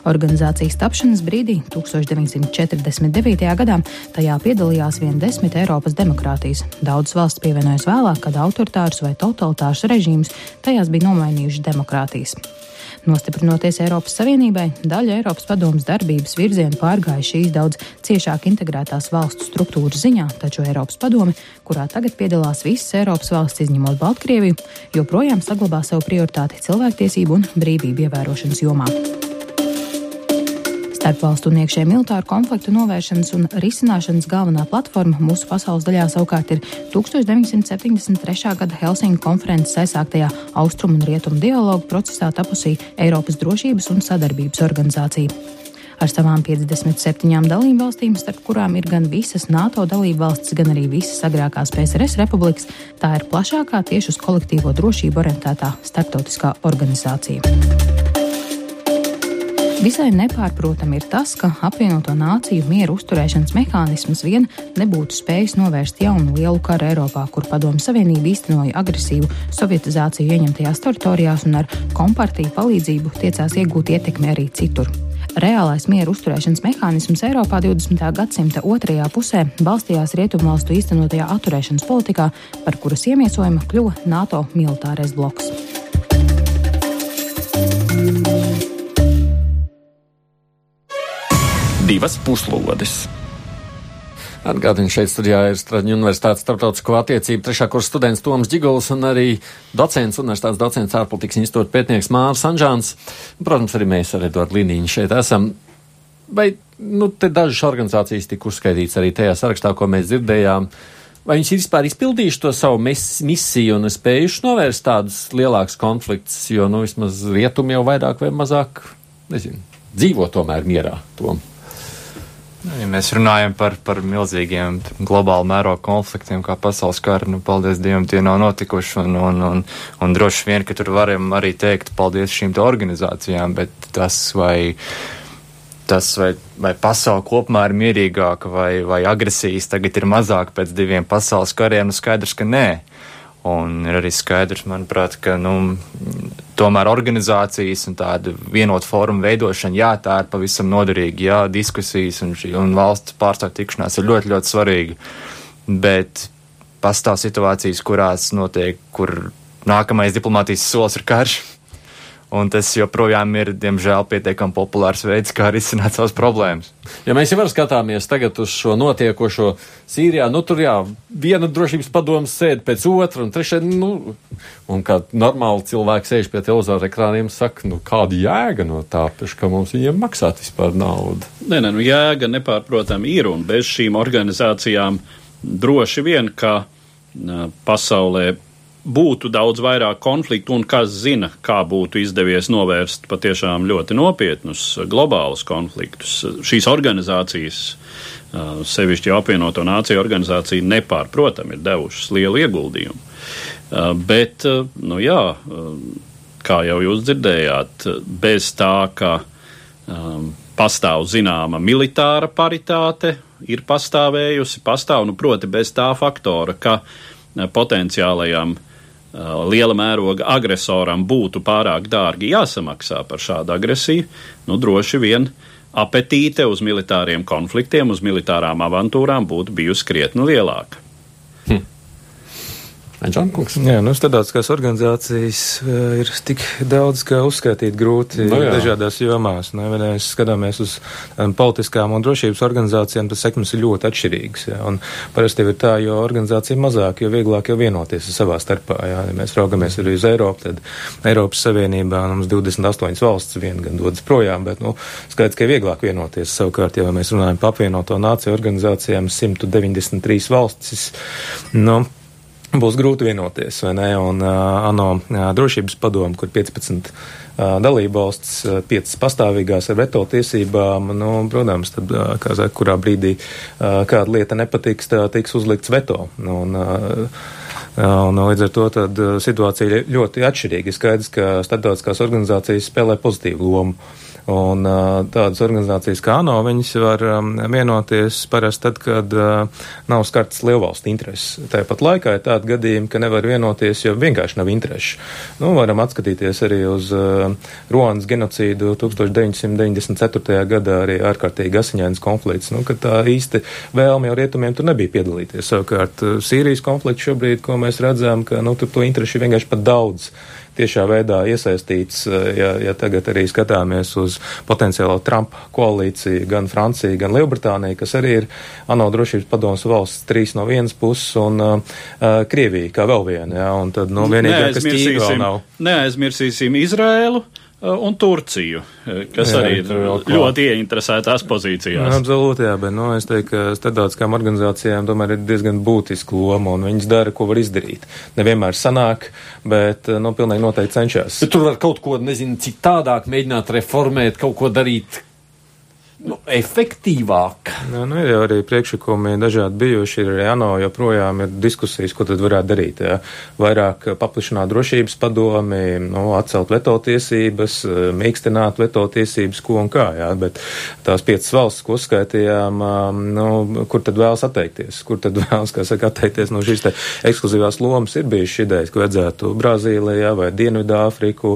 Organizācijas tapšanas brīdī, 1949. gadā, tajā piedalījās vien desmit Eiropas demokrātijas. Daudzas valsts pievienojas vēlāk, kad autoritārus vai totalitārus režīmus tajās bija nomainījuši demokrātijas. Nostiprinoties Eiropas Savienībai, daļa Eiropas padomas darbības virzienu pārgāja šīs daudz ciešāk integrētās valstu struktūras ziņā, taču Eiropas padome, kurā tagad piedalās visas Eiropas valsts izņemot Baltkrieviju, joprojām saglabā savu prioritāti cilvēktiesību un brīvību ievērošanas jomā. Starpvalstu un iekšēju militāru konfliktu novēršanas un risināšanas galvenā platforma mūsu pasaules daļā savukārt ir 1973. gada Helsinku konferences aizsāktajā Austrumu un Rietumu dialogu procesā tapusī Eiropas drošības un sadarbības organizācija. Ar savām 57 dalību valstīm, starp kurām ir gan visas NATO dalību valstis, gan arī visas agrākās PSRS republikas, tā ir plašākā tieši uz kolektīvo drošību orientētā starptautiskā organizācija. Visai nepārprotami ir tas, ka apvienoto nāciju mieru uzturēšanas mehānisms vien nebūtu spējis novērst jaunu lielu karu Eiropā, kur Padomu Savienība īstenoja agresīvu sovietizāciju ieņemtajās teritorijās un ar kompartiju palīdzību tiecās iegūt ietekmi arī citur. Reālais mieru uzturēšanas mehānisms Eiropā 20. gadsimta otrajā pusē balstījās rietumvalstu īstenotajā atturēšanas politikā, par kuras iemiesojuma kļuva NATO militārais bloks. Divas puslodes. Atgādini, šeit studijā ir Straņu Universitātes starptautisko attiecību trešā kursa students Toms Gigols un arī docents, universitātes docents ārpolitikas institūta pētnieks Mārs Anžāns. Protams, arī mēs ar Eduardu Līniņu šeit esam. Vai, nu, te dažas organizācijas tika uzskaitīts arī tajā sarakstā, ko mēs dzirdējām. Vai viņi ir vispār izpildījuši to savu misiju un spējuši novērst tādus lielākus konfliktus, jo, nu, vismaz rietumi jau vairāk vai mazāk, nezinu, dzīvo tomēr mierā. Tom. Nu, ja mēs runājam par, par milzīgiem globālu mērogu konfliktiem, kā pasaules kara, nu, paldies Dievam, tie nav notikuši, un, un, un, un droši vien, ka tur varam arī teikt paldies šīm organizācijām, bet tas vai, tas vai, vai pasaule kopumā ir mierīgāka, vai, vai agresijas tagad ir mazāk pēc diviem pasaules kariem, nu skaidrs, ka nē. Un ir arī skaidrs, manuprāt, ka nu, tomēr organizācijas un tāda vienota fóruma veidošana, jā, tā ir pavisam noderīga, jā, diskusijas un, šī, un valsts pārstāvju tikšanās ir ļoti, ļoti svarīga. Bet pastāv situācijas, kurās notiek, kur nākamais diplomātijas solis ir karš. Un tas joprojām ir, diemžēl, pietiekami populārs veids, kā risināt savas problēmas. Ja mēs jau skatāmies tagad uz šo notiekošo Sīrijā, nu tur jā, viena drošības padomas sēd pēc otra, un trešā, nu, un kā normāli cilvēki sēž pie televizora ekrāniem, saka, nu, kāda jēga no tā, pēc kā mums viņiem maksāt vispār naudu? Nē, nē, nu, jēga nepārprotam ir, un bez šīm organizācijām droši vien, ka pasaulē būtu daudz vairāk konfliktu, un kas zina, kā būtu izdevies novērst patiešām ļoti nopietnus globālus konfliktus. Šīs organizācijas, sevišķi apvienoto nāciju organizācija, nepārprotam ir devušas lielu ieguldījumu. Bet, nu jā, kā jau jūs dzirdējāt, bez tā, ka pastāv zināma militāra paritāte, ir pastāvējusi, pastāv, nu, proti, bez tā faktora, ka potenciālajam uh, Uh, liela mēroga agresoram būtu pārāk dārgi jāsamaksā par šādu agresiju, nu droši vien apetīte uz militāriem konfliktiem, uz militārām avantūrām būtu bijusi krietni lielāka. Anģelkungs. Jā, nu, starptautiskās organizācijas uh, ir tik daudz, ka uzskaitīt grūti no, nu jā. dažādās jomās. Ne? Ja mēs skatāmies uz um, politiskām un drošības organizācijām, tad sekmes ir ļoti atšķirīgas. Jā? Un parasti ir tā, jo organizācija mazāk, jo vieglāk jau vienoties savā starpā. Jā? Ja mēs raugamies arī uz Eiropu, tad Eiropas Savienībā nu, mums 28 valsts vien gan dodas projām, bet, nu, skaidrs, ka ir vieglāk vienoties. Savukārt, ja mēs runājam par apvienoto nāciju organizācijām, 193 valstis, nu, būs grūti vienoties? Un uh, ANO uh, drošības padomu, kur 15 uh, dalībvalsts, uh, 5 pastāvīgās ar veto tiesībām, nu, protams, tad, uh, kā saka, kurā brīdī uh, kāda lieta nepatiks, tā tiks uzlikts veto. Un, uh, Un, līdz ar to tad, situācija ir ļoti atšķirīga. Skaidrs, ka starptautiskās organizācijas spēlē pozitīvu lomu. Un tādas organizācijas kā ANO, viņas var vienoties parasti tad, kad nav skartas lielvalstu intereses. Tāpat laikā ir tādi gadījumi, ka nevar vienoties, jo vienkārši nav interešu. Nu, varam atskatīties arī uz Ruandas genocīdu 1994. gadā, arī ārkārtīgi asiņains konflikts, nu, ka tā īsti vēlme jau rietumiem tur nebija piedalīties. Savukārt Sīrijas konflikts šobrīd, ko mēs redzam, ka nu, tur to interešu ir vienkārši pat daudz tiešā veidā iesaistīts, eh, ja, ja tagad arī skatāmies uz potenciālo Trumpa koalīciju, gan Francija, gan Lielbritānija, kas arī ir ANO drošības padomus valsts trīs no vienas puses, un uh, Krievija kā vēl viena, ja, un tad, nu, vienīgā, kas tīk vēl nav. Neaizmirsīsim Izrēlu. Uh, un Turciju, uh, kas jā, arī ir ļoti ieinteresētās pozīcijās. Jā, absolūti, jā, bet, nu, es teiktu, ka starptautiskām organizācijām tomēr ir diezgan būtiska loma, un viņas dara, ko var izdarīt. Nevienmēr sanāk, bet, uh, nu, pilnīgi noteikti cenšas. Bet tur var kaut ko, nezinu, citādāk mēģināt reformēt, kaut ko darīt, nu, efektīvāk. Nē, nu, ir jau arī priekšlikumi dažādi bijuši. Ir arī ANO joprojām ir diskusijas, ko tad varētu darīt. Jā. Vairāk paplašināt drošības padomi, nu, atcelt veto tiesības, mīkstināt veto tiesības, ko un kā. Jā. Bet tās piecas valsts, ko uzskaitījām, nu, kur tad vēlas atteikties? Kur tad vēlas, kā saka, atteikties no šīs te ekskluzīvās lomas? Ir bijušas idejas, ka vajadzētu Brazīlijā vai Dienvidāfriku,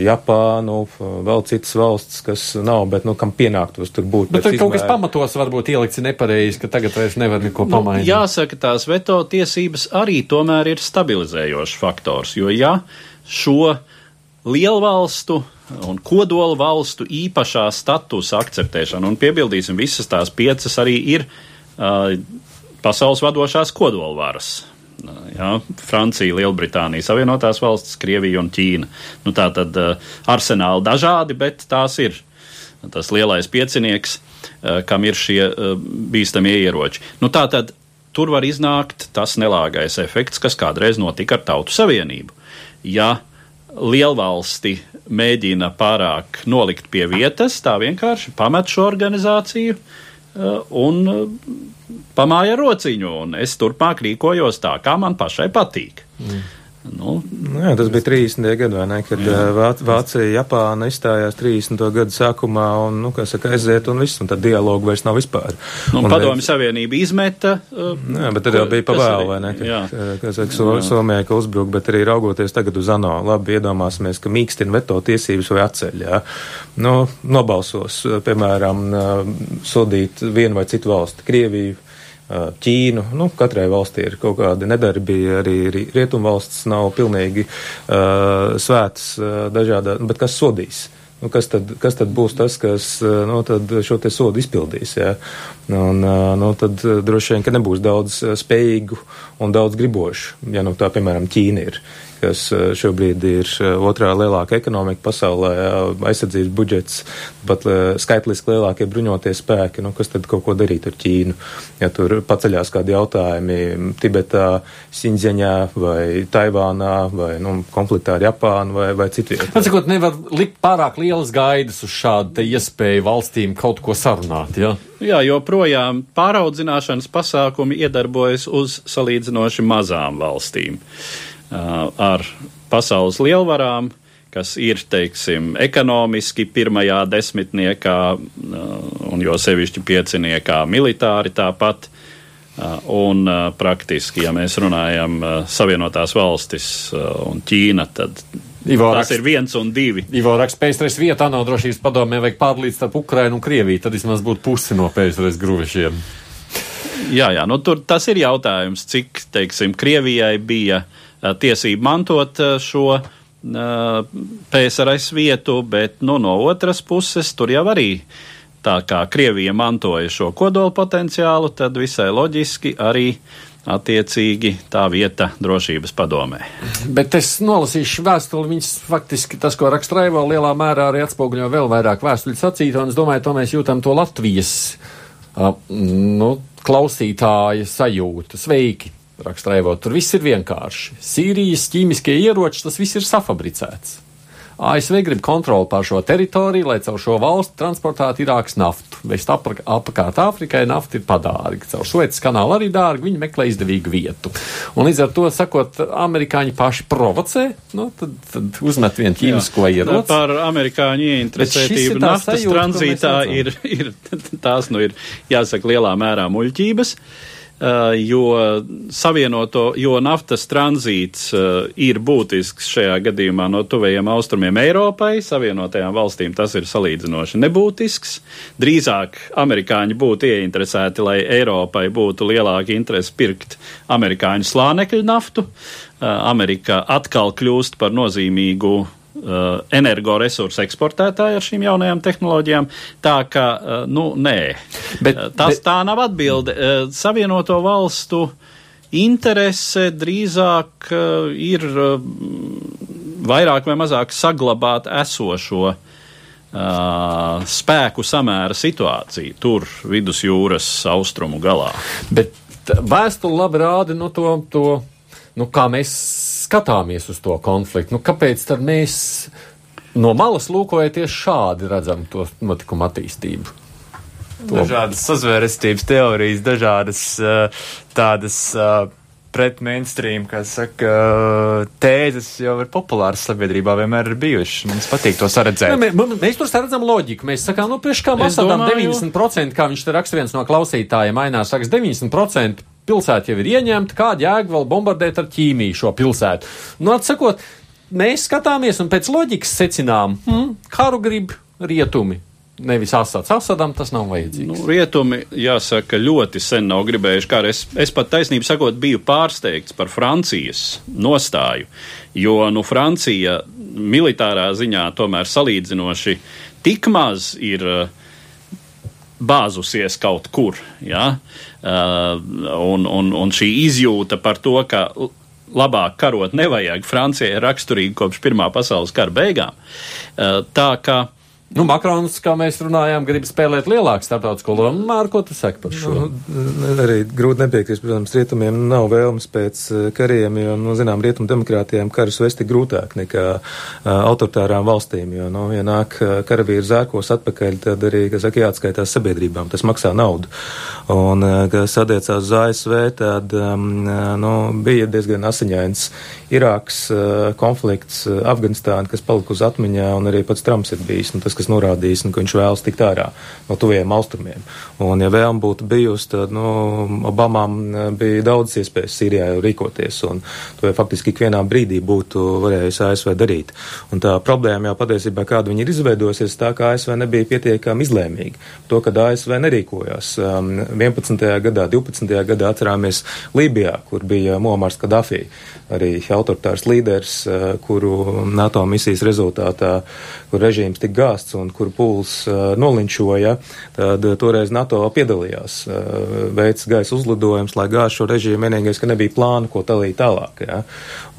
Japānu, vēl citas valsts, kas nav, bet, nu, kam pienāktos tur būt. Bet tur kaut kas pamatos varbūt ielikts nepareizi, ka tagad vairs nevar neko nu, pamainīt. Jāsaka, tās veto tiesības arī tomēr ir stabilizējošs faktors, jo ja šo lielvalstu un kodola valstu īpašā statusa akceptēšana, un piebildīsim, visas tās piecas arī ir uh, pasaules vadošās kodolvaras. Jā, Francija, Lielbritānija, Savienotās valstis, Krievija un Ķīna. Nu, tā tad uh, arsenāli dažādi, bet tās ir tas lielais piecinieks, eh, kam ir šie eh, bīstamie ieroči. Nu, tā tad tur var iznākt tas nelāgais efekts, kas kādreiz notika ar Tautu Savienību. Ja lielvalsti mēģina pārāk nolikt pie vietas, tā vienkārši pamet šo organizāciju eh, un pamāja rociņu, un es turpmāk rīkojos tā, kā man pašai patīk. Mm. Nu, nu, jā, tas bija 30. gadā, ne, kad jā. Vāc, Vācija, Japāna izstājās 30. gadu sākumā un, nu, kā saka, aiziet un viss, un tad dialogu vairs nav vispār. Nu, un padomju Savienība izmeta. Uh, jā, bet tad jau bija pavēlu, vai ne, ka, kā saka, so, Somijai, ka uzbruk, bet arī raugoties tagad uz ANO, labi iedomāsimies, ka mīkstina veto tiesības vai atceļ, jā. Nu, nobalsos, piemēram, sodīt vienu vai citu valsti, Krieviju, Ķīnu. Nu, katrai valstī ir kaut kāda nedarbība, arī rietumvalsts nav pilnīgi uh, svētas uh, dažādā, bet kas sodīs? Nu, kas, tad, kas tad būs tas, kas nu, šo te sodu izpildīs? Ja? Un, nu, tad droši vien, ka nebūs daudz spējīgu un daudz gribošu, ja nu tā, piemēram, Ķīna ir kas eh, šobrīd ir eh, otrā lielākā ekonomika pasaulē, aizsardzības budžets, pat eh, skaitliski lielākie bruņotie spēki. Nu, kas tad kaut ko darīt ar Ķīnu? Ja tur paceļās kādi jautājumi Tibetā, Sinziņā vai Taivānā vai nu, konfliktā ar Japānu vai, vai citur. Atsakot, nevar likt pārāk lielas gaidas uz šādu iespēju valstīm kaut ko sarunāt. Ja? Jā, joprojām pāraudzināšanas pasākumi iedarbojas uz salīdzinoši mazām valstīm. Ar pasaules lielvarām, kas ir, teiksim, ekonomiski pirmajā desmitniekā, un jo sevišķi pieciniekā militāri tāpat. Un praktiski, ja mēs runājam Savienotās valstis un Ķīna, tad Ivo tas rakst, ir viens un divi. Ivo raksta, PSRS vietā nav drošības padomē, vajag pārlīdz starp Ukrainu un Krieviju, tad vismaz būtu pusi no PSRS gruvešiem. Jā, jā, nu tur tas ir jautājums, cik, teiksim, Krievijai bija uh, tiesību mantot eh, šo eh, PSRS vietu, bet nu, no otras puses tur jau arī tā kā Krievija mantoja šo kodola potenciālu, tad visai loģiski arī attiecīgi tā vieta drošības padomē. Bet es nolasīšu vēstuli, viņas faktiski tas, ko raksta Raivo, lielā mērā arī atspoguļo vēl vairāk vēstuļu sacīto, un es domāju, to mēs jūtam to Latvijas uh, nu, klausītāja sajūtu. Sveiki! Raksta Reivot. Tur viss ir vienkārši. Sīrijas ķīmiskie ieroči, tas viss ir safabricēts. ASV grib kontroli pār šo teritoriju, lai caur šo valstu transportētu Irākas naftu. Vēst apkārt Āfrikai nafta ir padārga. Caur Suecas kanālu arī dārgi, viņi meklē izdevīgu vietu. Un līdz ar to, sakot, amerikāņi paši provocē, nu, tad, tad uzmet vienu ķīmisko ieroci. Par amerikāņu ieinteresētību naftas sajūta, tranzītā ir, ir, tās, nu, ir, jāsaka, lielā mērā muļķības. Uh, jo savienoto, jo naftas tranzīts uh, ir būtisks šajā gadījumā no tuvējiem austrumiem Eiropai, savienotajām valstīm tas ir salīdzinoši nebūtisks. Drīzāk amerikāņi būtu ieinteresēti, lai Eiropai būtu lielāka interese pirkt amerikāņu slānekļu naftu. Uh, Amerika atkal kļūst par nozīmīgu energoresursu eksportētāji ar šīm jaunajām tehnoloģijām. Tā ka, uh, nu, nē, bet, uh, tas bet... tā nav atbilde. Uh, Savienoto valstu interese drīzāk uh, ir uh, vairāk vai mazāk saglabāt esošo. Uh, spēku samēra situācija tur, vidusjūras austrumu galā. Bet vēstule labi rāda no to, to nu, kā mēs skatāmies uz to konfliktu. Nu, kāpēc tad mēs no malas lūkojoties šādi redzam to notikumu attīstību? To. Dažādas sazvērestības teorijas, dažādas uh, tādas uh, pret mainstream, kā saka, tēzes jau ir populāras sabiedrībā, vienmēr ir bijušas. Mums patīk to saredzēt. Jā, mēs, mēs tur saredzam loģiku. Mēs sakām, nu, priekš kā Masadam 90%, kā viņš te raksta viens no klausītājiem, ainās saka, 90% pilsēta jau ir ieņemta, kāda jēga vēl bombardēt ar ķīmiju šo pilsētu. Nu, atsakot, mēs skatāmies un pēc loģikas secinām, hmm, karu grib rietumi. Nevis Asads. Asadam tas nav vajadzīgs. Nu, rietumi, jāsaka, ļoti sen nav gribējuši kā. Es, es pat taisnību sakot, biju pārsteigts par Francijas nostāju, jo, nu, Francija militārā ziņā tomēr salīdzinoši tik maz ir uh, bāzusies kaut kur. Ja? Uh, un, un, un šī izjūta par to, ka labāk karot nevajag, Francijai ir raksturīga kopš Pirmā pasaules kara beigām. Uh, tā kā Nu, Makrons, kā mēs runājām, grib spēlēt lielāku starptautisko lomu. Mār, ko tu saki par šo? Nu, arī grūti nepiekrist, protams, rietumiem nav vēlmes pēc eh, kariem, jo, nu, zinām, rietumu demokrātijām karus vesti grūtāk nekā uh, autoritārām valstīm, jo, nu, ja nāk karavīri zērkos atpakaļ, tad arī, kas saka, jāatskaitās sabiedrībām, tas maksā naudu. Un, kas attiecās uz ASV, tad, um, nu, bija diezgan asiņains Irāks uh, konflikts, uh, Afganistāna, kas palika uz atmiņā, un arī pats Trumps ir bijis. Un tas, kas norādījis, nu, ka viņš vēlas tikt ārā no tuviem austrumiem. Un, ja vēlme būtu bijusi, tad nu, Obamām bija daudz iespējas Sīrijā rīkoties, un to jau faktiski ikvienā brīdī būtu varējis ASV darīt. Un tā problēma jau patiesībā, kāda viņi ir izveidojusies, tā kā ASV nebija pietiekami izlēmīgi. To, kad ASV nerīkojās 11. Um, gadā, 12. gadā atcerāmies Lībijā, kur bija Muamars Kadafī, arī autoritārs līderis, uh, kuru NATO misijas rezultātā, kur režīms tika gāsts un kur pūls uh, nolinčoja, tad toreiz NATO piedalījās, uh, veids gaisa uzlidojums, lai gāž šo režīmu, vienīgais, ka nebija plānu, ko talīt tālāk. Ja?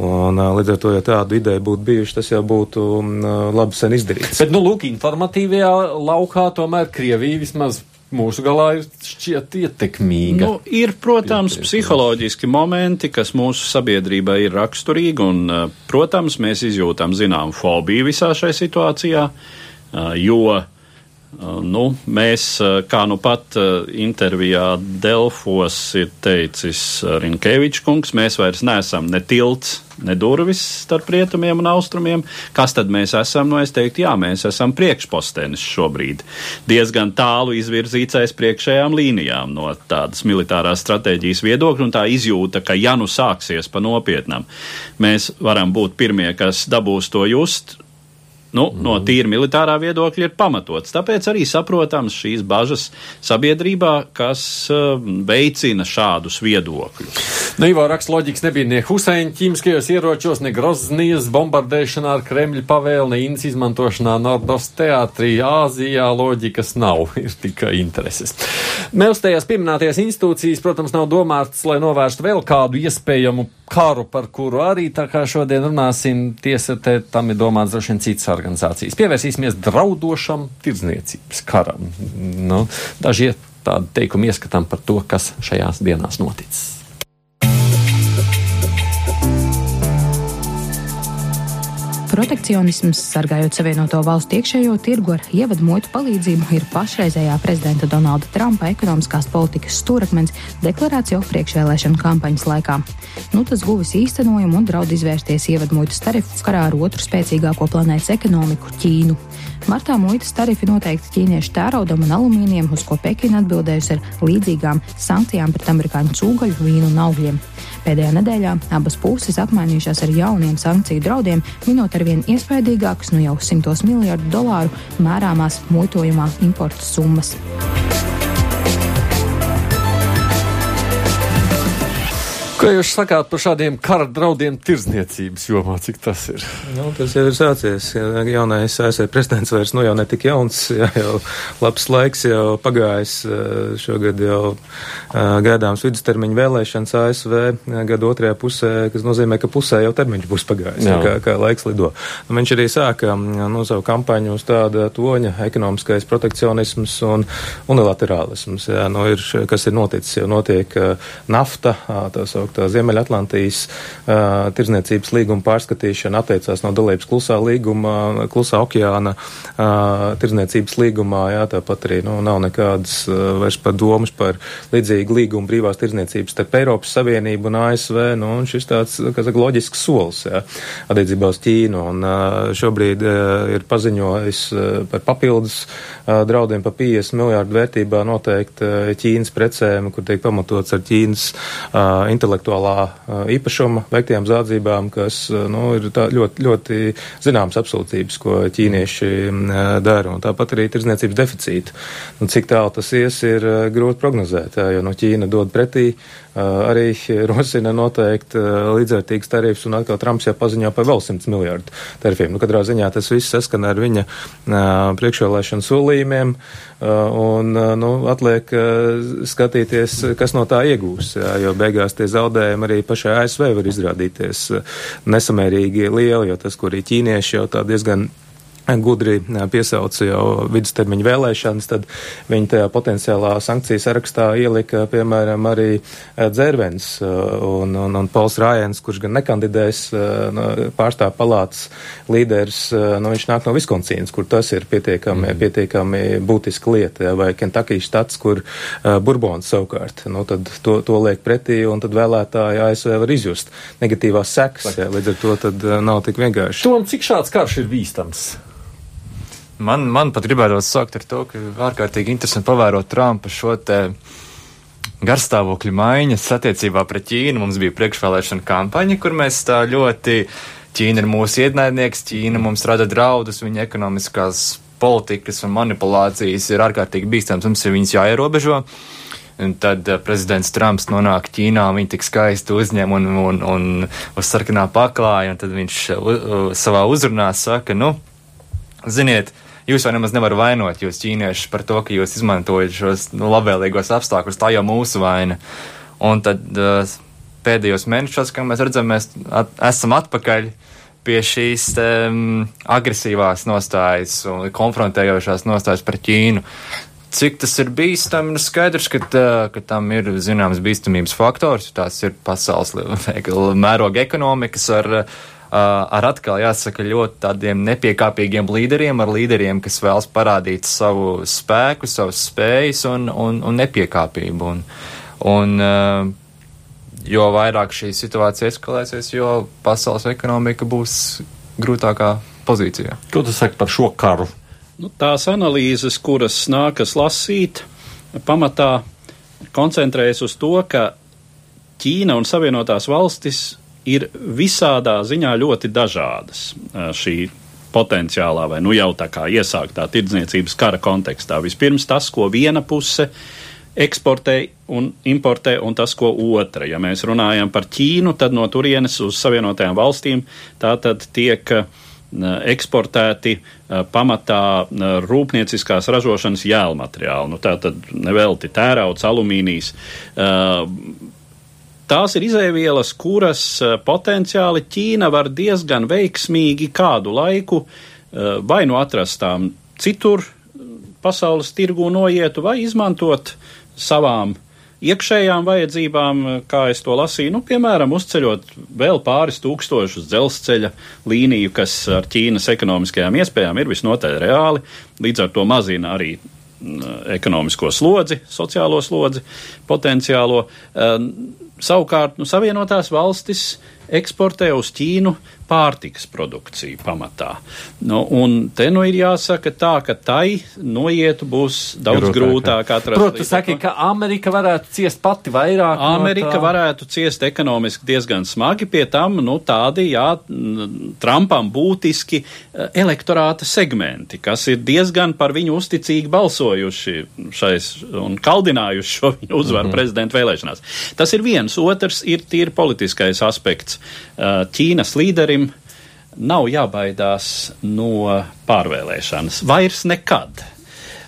Un līdz ar to, ja tādu ideju būtu bijuši, tas jau būtu um, labi sen izdarīts. Bet, nu, lūk, informatīvajā laukā tomēr Krievija vismaz mūsu galā ir šķiet ietekmīga. Nu, ir, protams, Ietekmīga. psiholoģiski momenti, kas mūsu sabiedrībai ir raksturīgi, un, eh, protams, mēs izjūtam zinām fobiju visā šajā situācijā, eh, jo nu, mēs, uh, kā nu pat uh, intervijā Delfos ir teicis Rinkevičs kungs, mēs vairs neesam ne tilts, ne durvis starp rietumiem un austrumiem. Kas tad mēs esam? Nu, es teiktu, jā, mēs esam priekšpostenis šobrīd. Diezgan tālu izvirzīts aiz priekšējām līnijām no tādas militārās stratēģijas viedokļa, un tā izjūta, ka ja nu sāksies pa nopietnam, mēs varam būt pirmie, kas dabūs to just nu, mm. no tīra militārā viedokļa ir pamatots. Tāpēc arī saprotams šīs bažas sabiedrībā, kas uh, veicina šādus viedokļus. Nu, Ivo raksta loģikas nebija ne Huseina ķīmiskajos ieročos, ne Groznijas bombardēšanā ar Kremļa pavēli, ne Inns izmantošanā Nordos teātrī Āzijā. Loģikas nav, ir tikai intereses. Mēlstējās pieminētajās institūcijas, protams, nav domāts, lai novērstu vēl kādu iespējamu karu, par kuru arī tā kā šodien runāsim. Tiesa, te tam ir domāts droši vien citas organizācijas. Pievērsīsimies draudošam tirdzniecības karam. Nu, daži tādi teikumi ieskatām par to, kas šajās dienās noticis. Protekcionisms, sargājot Savienoto Valstu iekšējo tirgu ar ievadu muitu palīdzību, ir pašreizējā prezidenta Donalda Trumpa ekonomiskās politikas stūrakmens deklarēts jau priekšvēlēšanu kampaņas laikā. Nu, tas guvis īstenojumu un draud izvērsties ievadu muitas tarifu karā ar otru spēcīgāko planētas ekonomiku - Ķīnu. Martā muitas tarifi noteikti ķīniešu tēraudam un alumīnijam, uz ko Pekina atbildējusi ar līdzīgām sankcijām pret amerikāņu cūgaļu, vīnu un augļiem. Pēdējā nedēļā abas puses apmainījušās ar jauniem sankciju draudiem, minot arvien iespaidīgākas, nu jau simtos miljardu dolāru mērāmās muitojumā importa summas. Ko jūs sakāt par šādiem kara draudiem tirzniecības jomā, cik tas ir? Nu, tas jau ir sācies. Jaunais ASV prezidents vairs nu jau ne tik jauns, jā, jau labs laiks jau pagājis. Šogad jau gaidāms vidustermiņa vēlēšanas ASV gada otrajā pusē, kas nozīmē, ka pusē jau termiņš būs pagājis, jā. kā, kā laiks lido. Nu, viņš arī sāka nu, savu kampaņu uz tāda toņa ekonomiskais protekcionisms un unilaterālisms, jā, nu, ir, kas ir noticis, jau notiek nafta, tā sauc sauktā Ziemeļatlantijas uh, tirzniecības līguma pārskatīšana atteicās no dalības klusā līguma, klusā okeāna uh, tirzniecības līgumā, jā, tāpat arī nu, nav nekādas uh, vairs par domas par līdzīgu līgumu brīvās tirzniecības starp Eiropas Savienību un ASV, nu, un šis tāds, kā saka, loģisks solis, jā, attiecībā uz Ķīnu, un uh, šobrīd uh, ir paziņojis uh, par papildus uh, draudiem pa 50 miljārdu vērtībā noteikti uh, Ķīnas precēm, kur tiek pamatots ar Ķīnas uh, intelektuālu intelektuālā īpašuma veiktiem zādzībām, kas nu, ir ļoti, ļoti zināmas apsūdzības, ko ķīnieši dara. Un tāpat arī tirdzniecības deficīti. Un cik tālu tas ies, ir grūti prognozēt, jo no Ķīna dod pretī arī rosina noteikti līdzvērtīgas tarifus, un atkal Trumps jau paziņo par vēl 100 miljārdu tarifiem. Nu, katrā ziņā tas viss saskana ar viņa priekšvēlēšanu solījumiem, un nu, atliek skatīties, kas no tā iegūs, jā, jo beigās tie zaudējumi arī pašai ASV var izrādīties nesamērīgi lieli, jo tas, ko arī ķīnieši jau tā diezgan gudri piesauca jau vidustermiņa vēlēšanas, tad viņi tajā potenciālā sankciju sarakstā ielika, piemēram, arī dzērvens un, un, un Pols Rājens, kurš gan nekandidēs pārstāv palātas līderis, nu, viņš nāk no Viskonsīnas, kur tas ir pietiekami, mm. pietiekami būtiska lieta, vai Kentakijas štats, kur Burbons savukārt, nu, tad to, to liek pretī, un tad vēlētāji ASV var izjust negatīvās sekas, līdz ar to tad nav tik vienkārši. Tom, cik šāds karš ir bīstams? Man, man pat gribētu sākt ar to, ka ārkārtīgi interesanti pavērot Trumpa šo te garstāvokļu maiņas attiecībā pret Ķīnu. Mums bija priekšvēlēšana kampaņa, kur mēs tā ļoti Ķīna ir mūsu ienaidnieks, Ķīna mums rada draudus, viņa ekonomiskās politikas un manipulācijas ir ārkārtīgi bīstams, mums ir viņas jāierobežo. Un tad uh, prezidents Trumps nonāk Ķīnā, viņa tik skaisti uzņem un, un, un uz sarkanā paklāja, un tad viņš uh, uh, savā uzrunā saka, nu, ziniet, jūs jau nemaz nevar vainot jūs ķīniešus par to, ka jūs izmantojat šos nu, labvēlīgos apstākļus, tā jau mūsu vaina. Un tad uh, pēdējos mēnešos, kā mēs redzam, mēs at esam atpakaļ pie šīs um, agresīvās nostājas un konfrontējošās nostājas par Ķīnu. Cik tas ir bīstami? Nu, skaidrs, ka, tā, ka tam ir zināms bīstamības faktors. Tās ir pasaules mēroga ekonomikas ar, ar atkal jāsaka ļoti tādiem nepiekāpīgiem līderiem, ar līderiem, kas vēlas parādīt savu spēku, savas spējas un, un, un nepiekāpību. Un, un, jo vairāk šī situācija eskalēsies, jo pasaules ekonomika būs grūtākā pozīcijā. Ko tu saki par šo karu? Nu, tās analīzes, kuras nākas lasīt, pamatā koncentrējas uz to, ka Ķīna un Savienotās valstis ir visādā ziņā ļoti dažādas šī potenciālā vai nu jau tā kā iesāktā tirdzniecības kara kontekstā. Vispirms tas, ko viena puse eksportē un importē, un tas, ko otra. Ja mēs runājam par Ķīnu, tad no turienes uz Savienotajām valstīm tā tad tiek eksportēti pamatā rūpnieciskās ražošanas jēlmateriāli. Nu, tā tad nevelti tērauds, alumīnijas. Tās ir izēvielas, kuras potenciāli Ķīna var diezgan veiksmīgi kādu laiku vai nu atrastām citur pasaules tirgu noietu vai izmantot uh, savām iekšējām vajadzībām, kā es to lasīju, nu, piemēram, uzceļot vēl pāris tūkstošus dzelzceļa līniju, kas ar Ķīnas ekonomiskajām iespējām ir visnotaļ reāli, līdz ar to mazina arī ekonomisko slodzi, sociālo slodzi, potenciālo. Savukārt, nu, Savienotās valstis eksportē uz Ķīnu pārtikas produkciju pamatā. Nu, un te nu ir jāsaka tā, ka tai noietu būs daudz grūtāk, atrast. Protams, saki, ka Amerika varētu ciest pati vairāk. Amerika no varētu ciest ekonomiski diezgan smagi, pie tam, nu, tādi, jā, Trumpam būtiski eh, elektorāta segmenti, kas ir diezgan par viņu uzticīgi balsojuši šais un kaldinājuši šo viņu uzvaru mm -hmm. prezidenta vēlēšanās. Tas ir viens, otrs ir tīri politiskais aspekts. Uh, Ķīnas līderim nav jābaidās no pārvēlēšanas. Vairs nekad.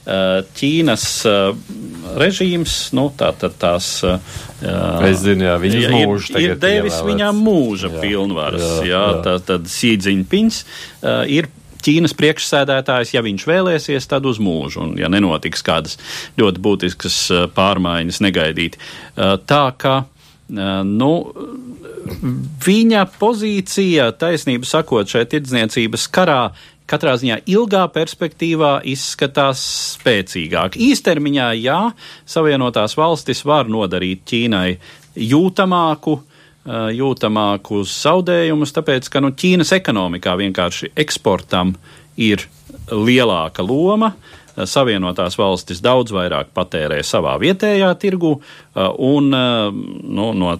Uh, Ķīnas uh, režīms, nu, tā tad tās. Es zinu, jā, viņas ir, mūžu ir devis ievēlēts. viņām mūža jā, pilnvaras, jā, jā, jā. tā tad Sīdziņpins ir Ķīnas priekšsēdētājs, ja viņš vēlēsies, tad uz mūžu, un ja nenotiks kādas ļoti būtiskas pārmaiņas negaidīt. Tā kā, nu, viņa pozīcija, taisnība sakot, šeit tirdzniecības karā katrā ziņā ilgā perspektīvā izskatās spēcīgāk. Īstermiņā, jā, Savienotās valstis var nodarīt Ķīnai jūtamāku, jūtamākus zaudējumus, tāpēc, ka nu, Ķīnas ekonomikā vienkārši eksportam ir lielāka loma. Savienotās valstis daudz vairāk patērē savā vietējā tirgu, un nu, no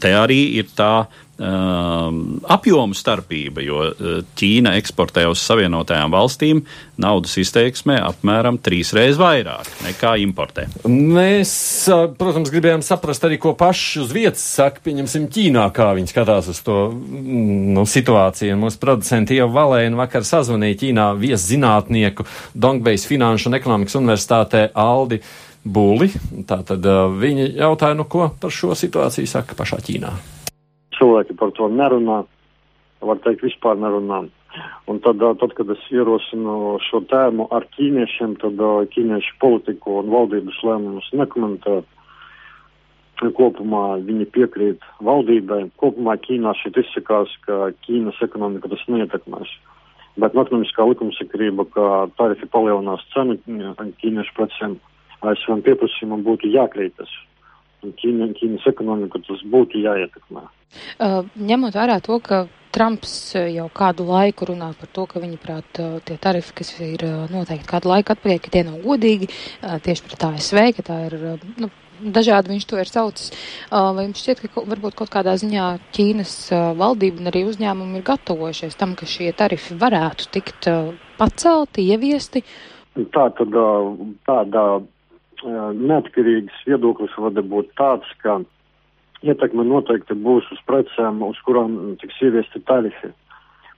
te arī ir tā um, apjomu starpība, jo uh, Ķīna eksportē uz Savienotajām valstīm naudas izteiksmē apmēram trīs reizes vairāk nekā importē. Mēs, uh, protams, gribējām saprast arī, ko paši uz vietas saka, pieņemsim, Ķīnā, kā viņi skatās uz to mm, nu, situāciju. Mūsu producenti jau Valēna vakar sazvanīja Ķīnā vieszinātnieku Dongbejs Finanšu un ekonomikas universitātē Aldi. Būli. Tātad uh, viņi jautāja, nu ko par šo situāciju saka pašā Ķīnā. Cilvēki par to nerunā, var teikt, vispār nerunā. Un tad, tad, kad es ierosinu šo tēmu ar ķīniešiem, tad ķīniešu politiku un valdības lēmumus nekomentē. Kopumā viņi piekrīt valdībai. Kopumā Ķīnā šeit izsakās, ka Ķīnas ekonomika tas neietekmēs. Bet ekonomiskā likumsakarība, ka tarifi palielinās cenu ķīniešu precēm, ASV pieprasījumam būtu jākrītas. Un Ķīna, Ķīnas ekonomiku tas būtu jāietekmē. Uh, ņemot vērā to, ka Trumps jau kādu laiku runā par to, ka viņa prāt tie tarifi, kas ir noteikti kādu laiku atpakaļ, ka tie nav godīgi tieši pret ASV, ka tā ir, nu, dažādi viņš to ir saucis. Vai jums šķiet, ka varbūt kaut kādā ziņā Ķīnas valdība un arī uzņēmumi ir gatavojušies tam, ka šie tarifi varētu tikt pacelti, ieviesti? Tā tad tādā neatkarīgs viedoklis var būt tāds, ka ietekme noteikti būs uz precēm, uz kurām tiks ieviesti tarifi.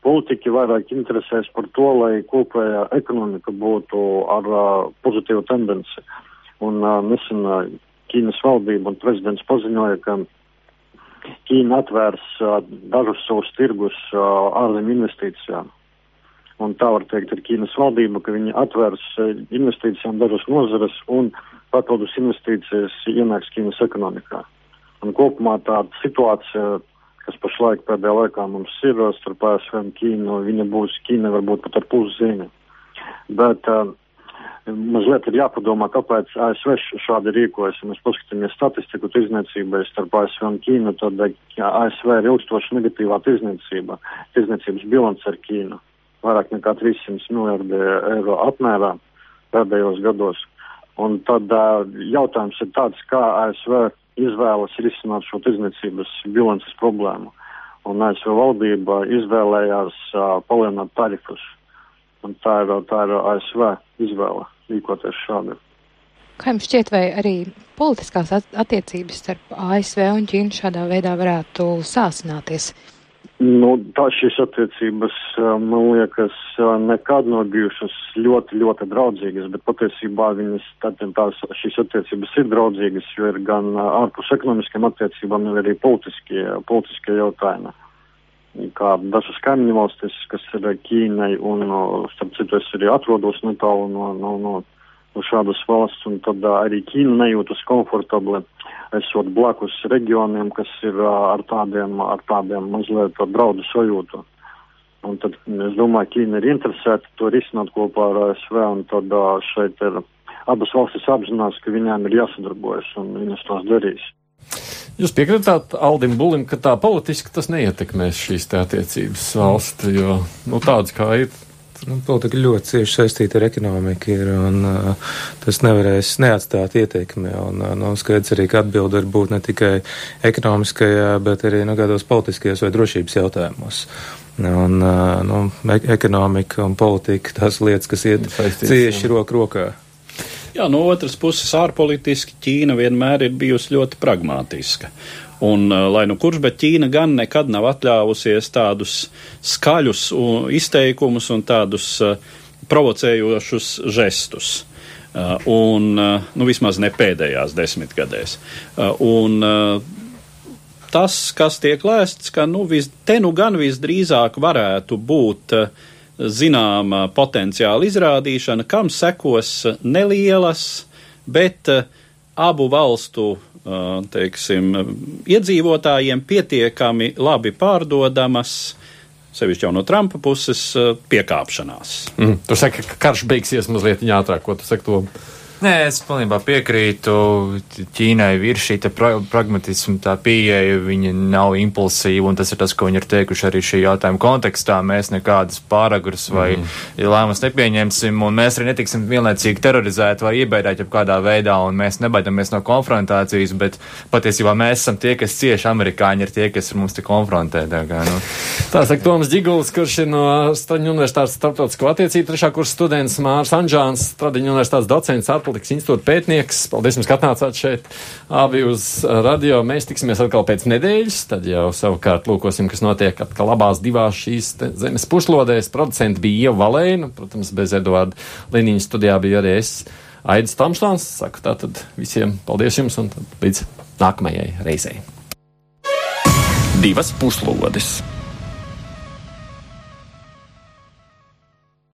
Politiķi vairāk interesēs par to, lai kopējā ekonomika būtu ar uh, pozitīvu tendenci. Un uh, nesen uh, Ķīnas valdība un prezidents paziņoja, ka Ķīna atvērs uh, dažus savus tirgus uh, ārzemju investīcijām. Un tā var teikt ar Ķīnas valdību, ka viņi atvērs investīcijām dažas nozares un papildus investīcijas ienāks Ķīnas ekonomikā. Un kopumā tāda situācija, kas pašlaik pēdējā laikā mums ir starp ASV un Ķīnu, viņa būs Ķīna varbūt pat ar puszīmi. Bet uh, mazliet ir jāpadomā, kāpēc ASV šādi rīkojas. Ja mēs paskatāmies statistiku tirdzniecībai starp ASV un Ķīnu, tad ASV ir ilgstoši negatīvā tirdzniecība, tirdzniecības bilants ar Ķīnu vairāk nekā 300 miljardi eiro apmērā pēdējos gados. Un tad uh, jautājums ir tāds, kā ASV izvēlas risināt šo tirdzniecības bilances problēmu. Un ASV valdība izvēlējās uh, palielināt tarifus. Un tā ir, tā ir ASV izvēle rīkoties šādi. Kā jums šķiet, vai arī politiskās attiecības starp ASV un Ķīnu šādā veidā varētu sāsināties? Nu, tā šīs attiecības, man liekas, nekad nav bijušas ļoti, ļoti draudzīgas, bet patiesībā viņas, tad, tās, šīs attiecības ir draudzīgas, jo ir gan ārpus ekonomiskiem attiecībām, gan arī politiskie, politiskie jautājumi. Kā dažas kaimiņu valstis, kas ir Ķīnai, un, starp citu, es arī atrodos netālu no, no, no šādas valsts, un tad arī Ķīna nejūtas komfortabli esot blakus reģioniem, kas ir ar tādiem, ar tādiem mazliet draudu sajūtu. Un tad es domāju, Ķīna ir interesēta to risināt kopā ar ASV, un tad šeit ir abas valstis apzinās, ka viņām ir jāsadarbojas, un viņas tās darīs. Jūs piekritāt Aldim Bulim, ka tā politiski tas neietekmēs šīs attiecības valsti, jo nu, tādas kā ir, Nu, politika ļoti cieši saistīta ar ekonomiku, ir, un uh, tas nevarēs neatstāt ietekmi. Un, uh, nu, skaidrs arī, ka atbilde var būt ne tikai ekonomiskajā, bet arī nu, kādos politiskajos vai drošības jautājumos. Un, uh, nu, ekonomika un politika tās lietas, kas iet Saistīts, cieši roku rokā. Jā, no otras puses, ārpolitiski Ķīna vienmēr ir bijusi ļoti pragmatiska. Un, uh, lai nu kurš, bet Ķīna gan nekad nav atļāvusies tādus skaļus izteikumus un tādus uh, provocējošus žestus. Uh, un, nu, vismaz ne pēdējās desmitgadēs. Un, tas, kas tiek lēsts, ka nu, vis, te nu gan visdrīzāk varētu būt uh, zināma potenciāla izrādīšana, kam sekos nelielas, bet uh, abu valstu teiksim, iedzīvotājiem pietiekami labi pārdodamas, sevišķi jau no Trumpa puses, piekāpšanās. Mm. Tu saki, ka karš beigsies mazliet ātrāk, ko tu saki to? Nē, es pilnībā piekrītu. Ķīnai ir šī pra pragmatisma tā pieeja, viņa nav impulsīva, un tas ir tas, ko viņi ir teikuši arī šī jautājuma kontekstā. Mēs nekādas pāragras vai mm. lēmumus nepieņemsim, un mēs arī netiksim vienlaicīgi terorizēti vai iebēdēti jau kādā veidā, un mēs nebaidamies no konfrontācijas, bet patiesībā mēs esam tie, kas cieši amerikāņi ir tie, kas ar mums te konfrontē. Tā, kā, nu. tā saka Toms Diguls, kurš ir no Straņu universitātes starptautisko attiecību trešā kursa students Mārs Anžāns, Straņu universitātes docents ārpolitikas institūta pētnieks. Paldies jums, ka atnācāt šeit abi uz radio. Mēs tiksimies atkal pēc nedēļas, tad jau savukārt lūkosim, kas notiek atkal abās divās šīs zemes puslodēs. Producenti bija Ieva Valēna, protams, bez Eduarda Liniņa studijā bija arī es. Aidis Tamstāns, saku tātad visiem paldies jums un līdz nākamajai reizei. Divas puslodes!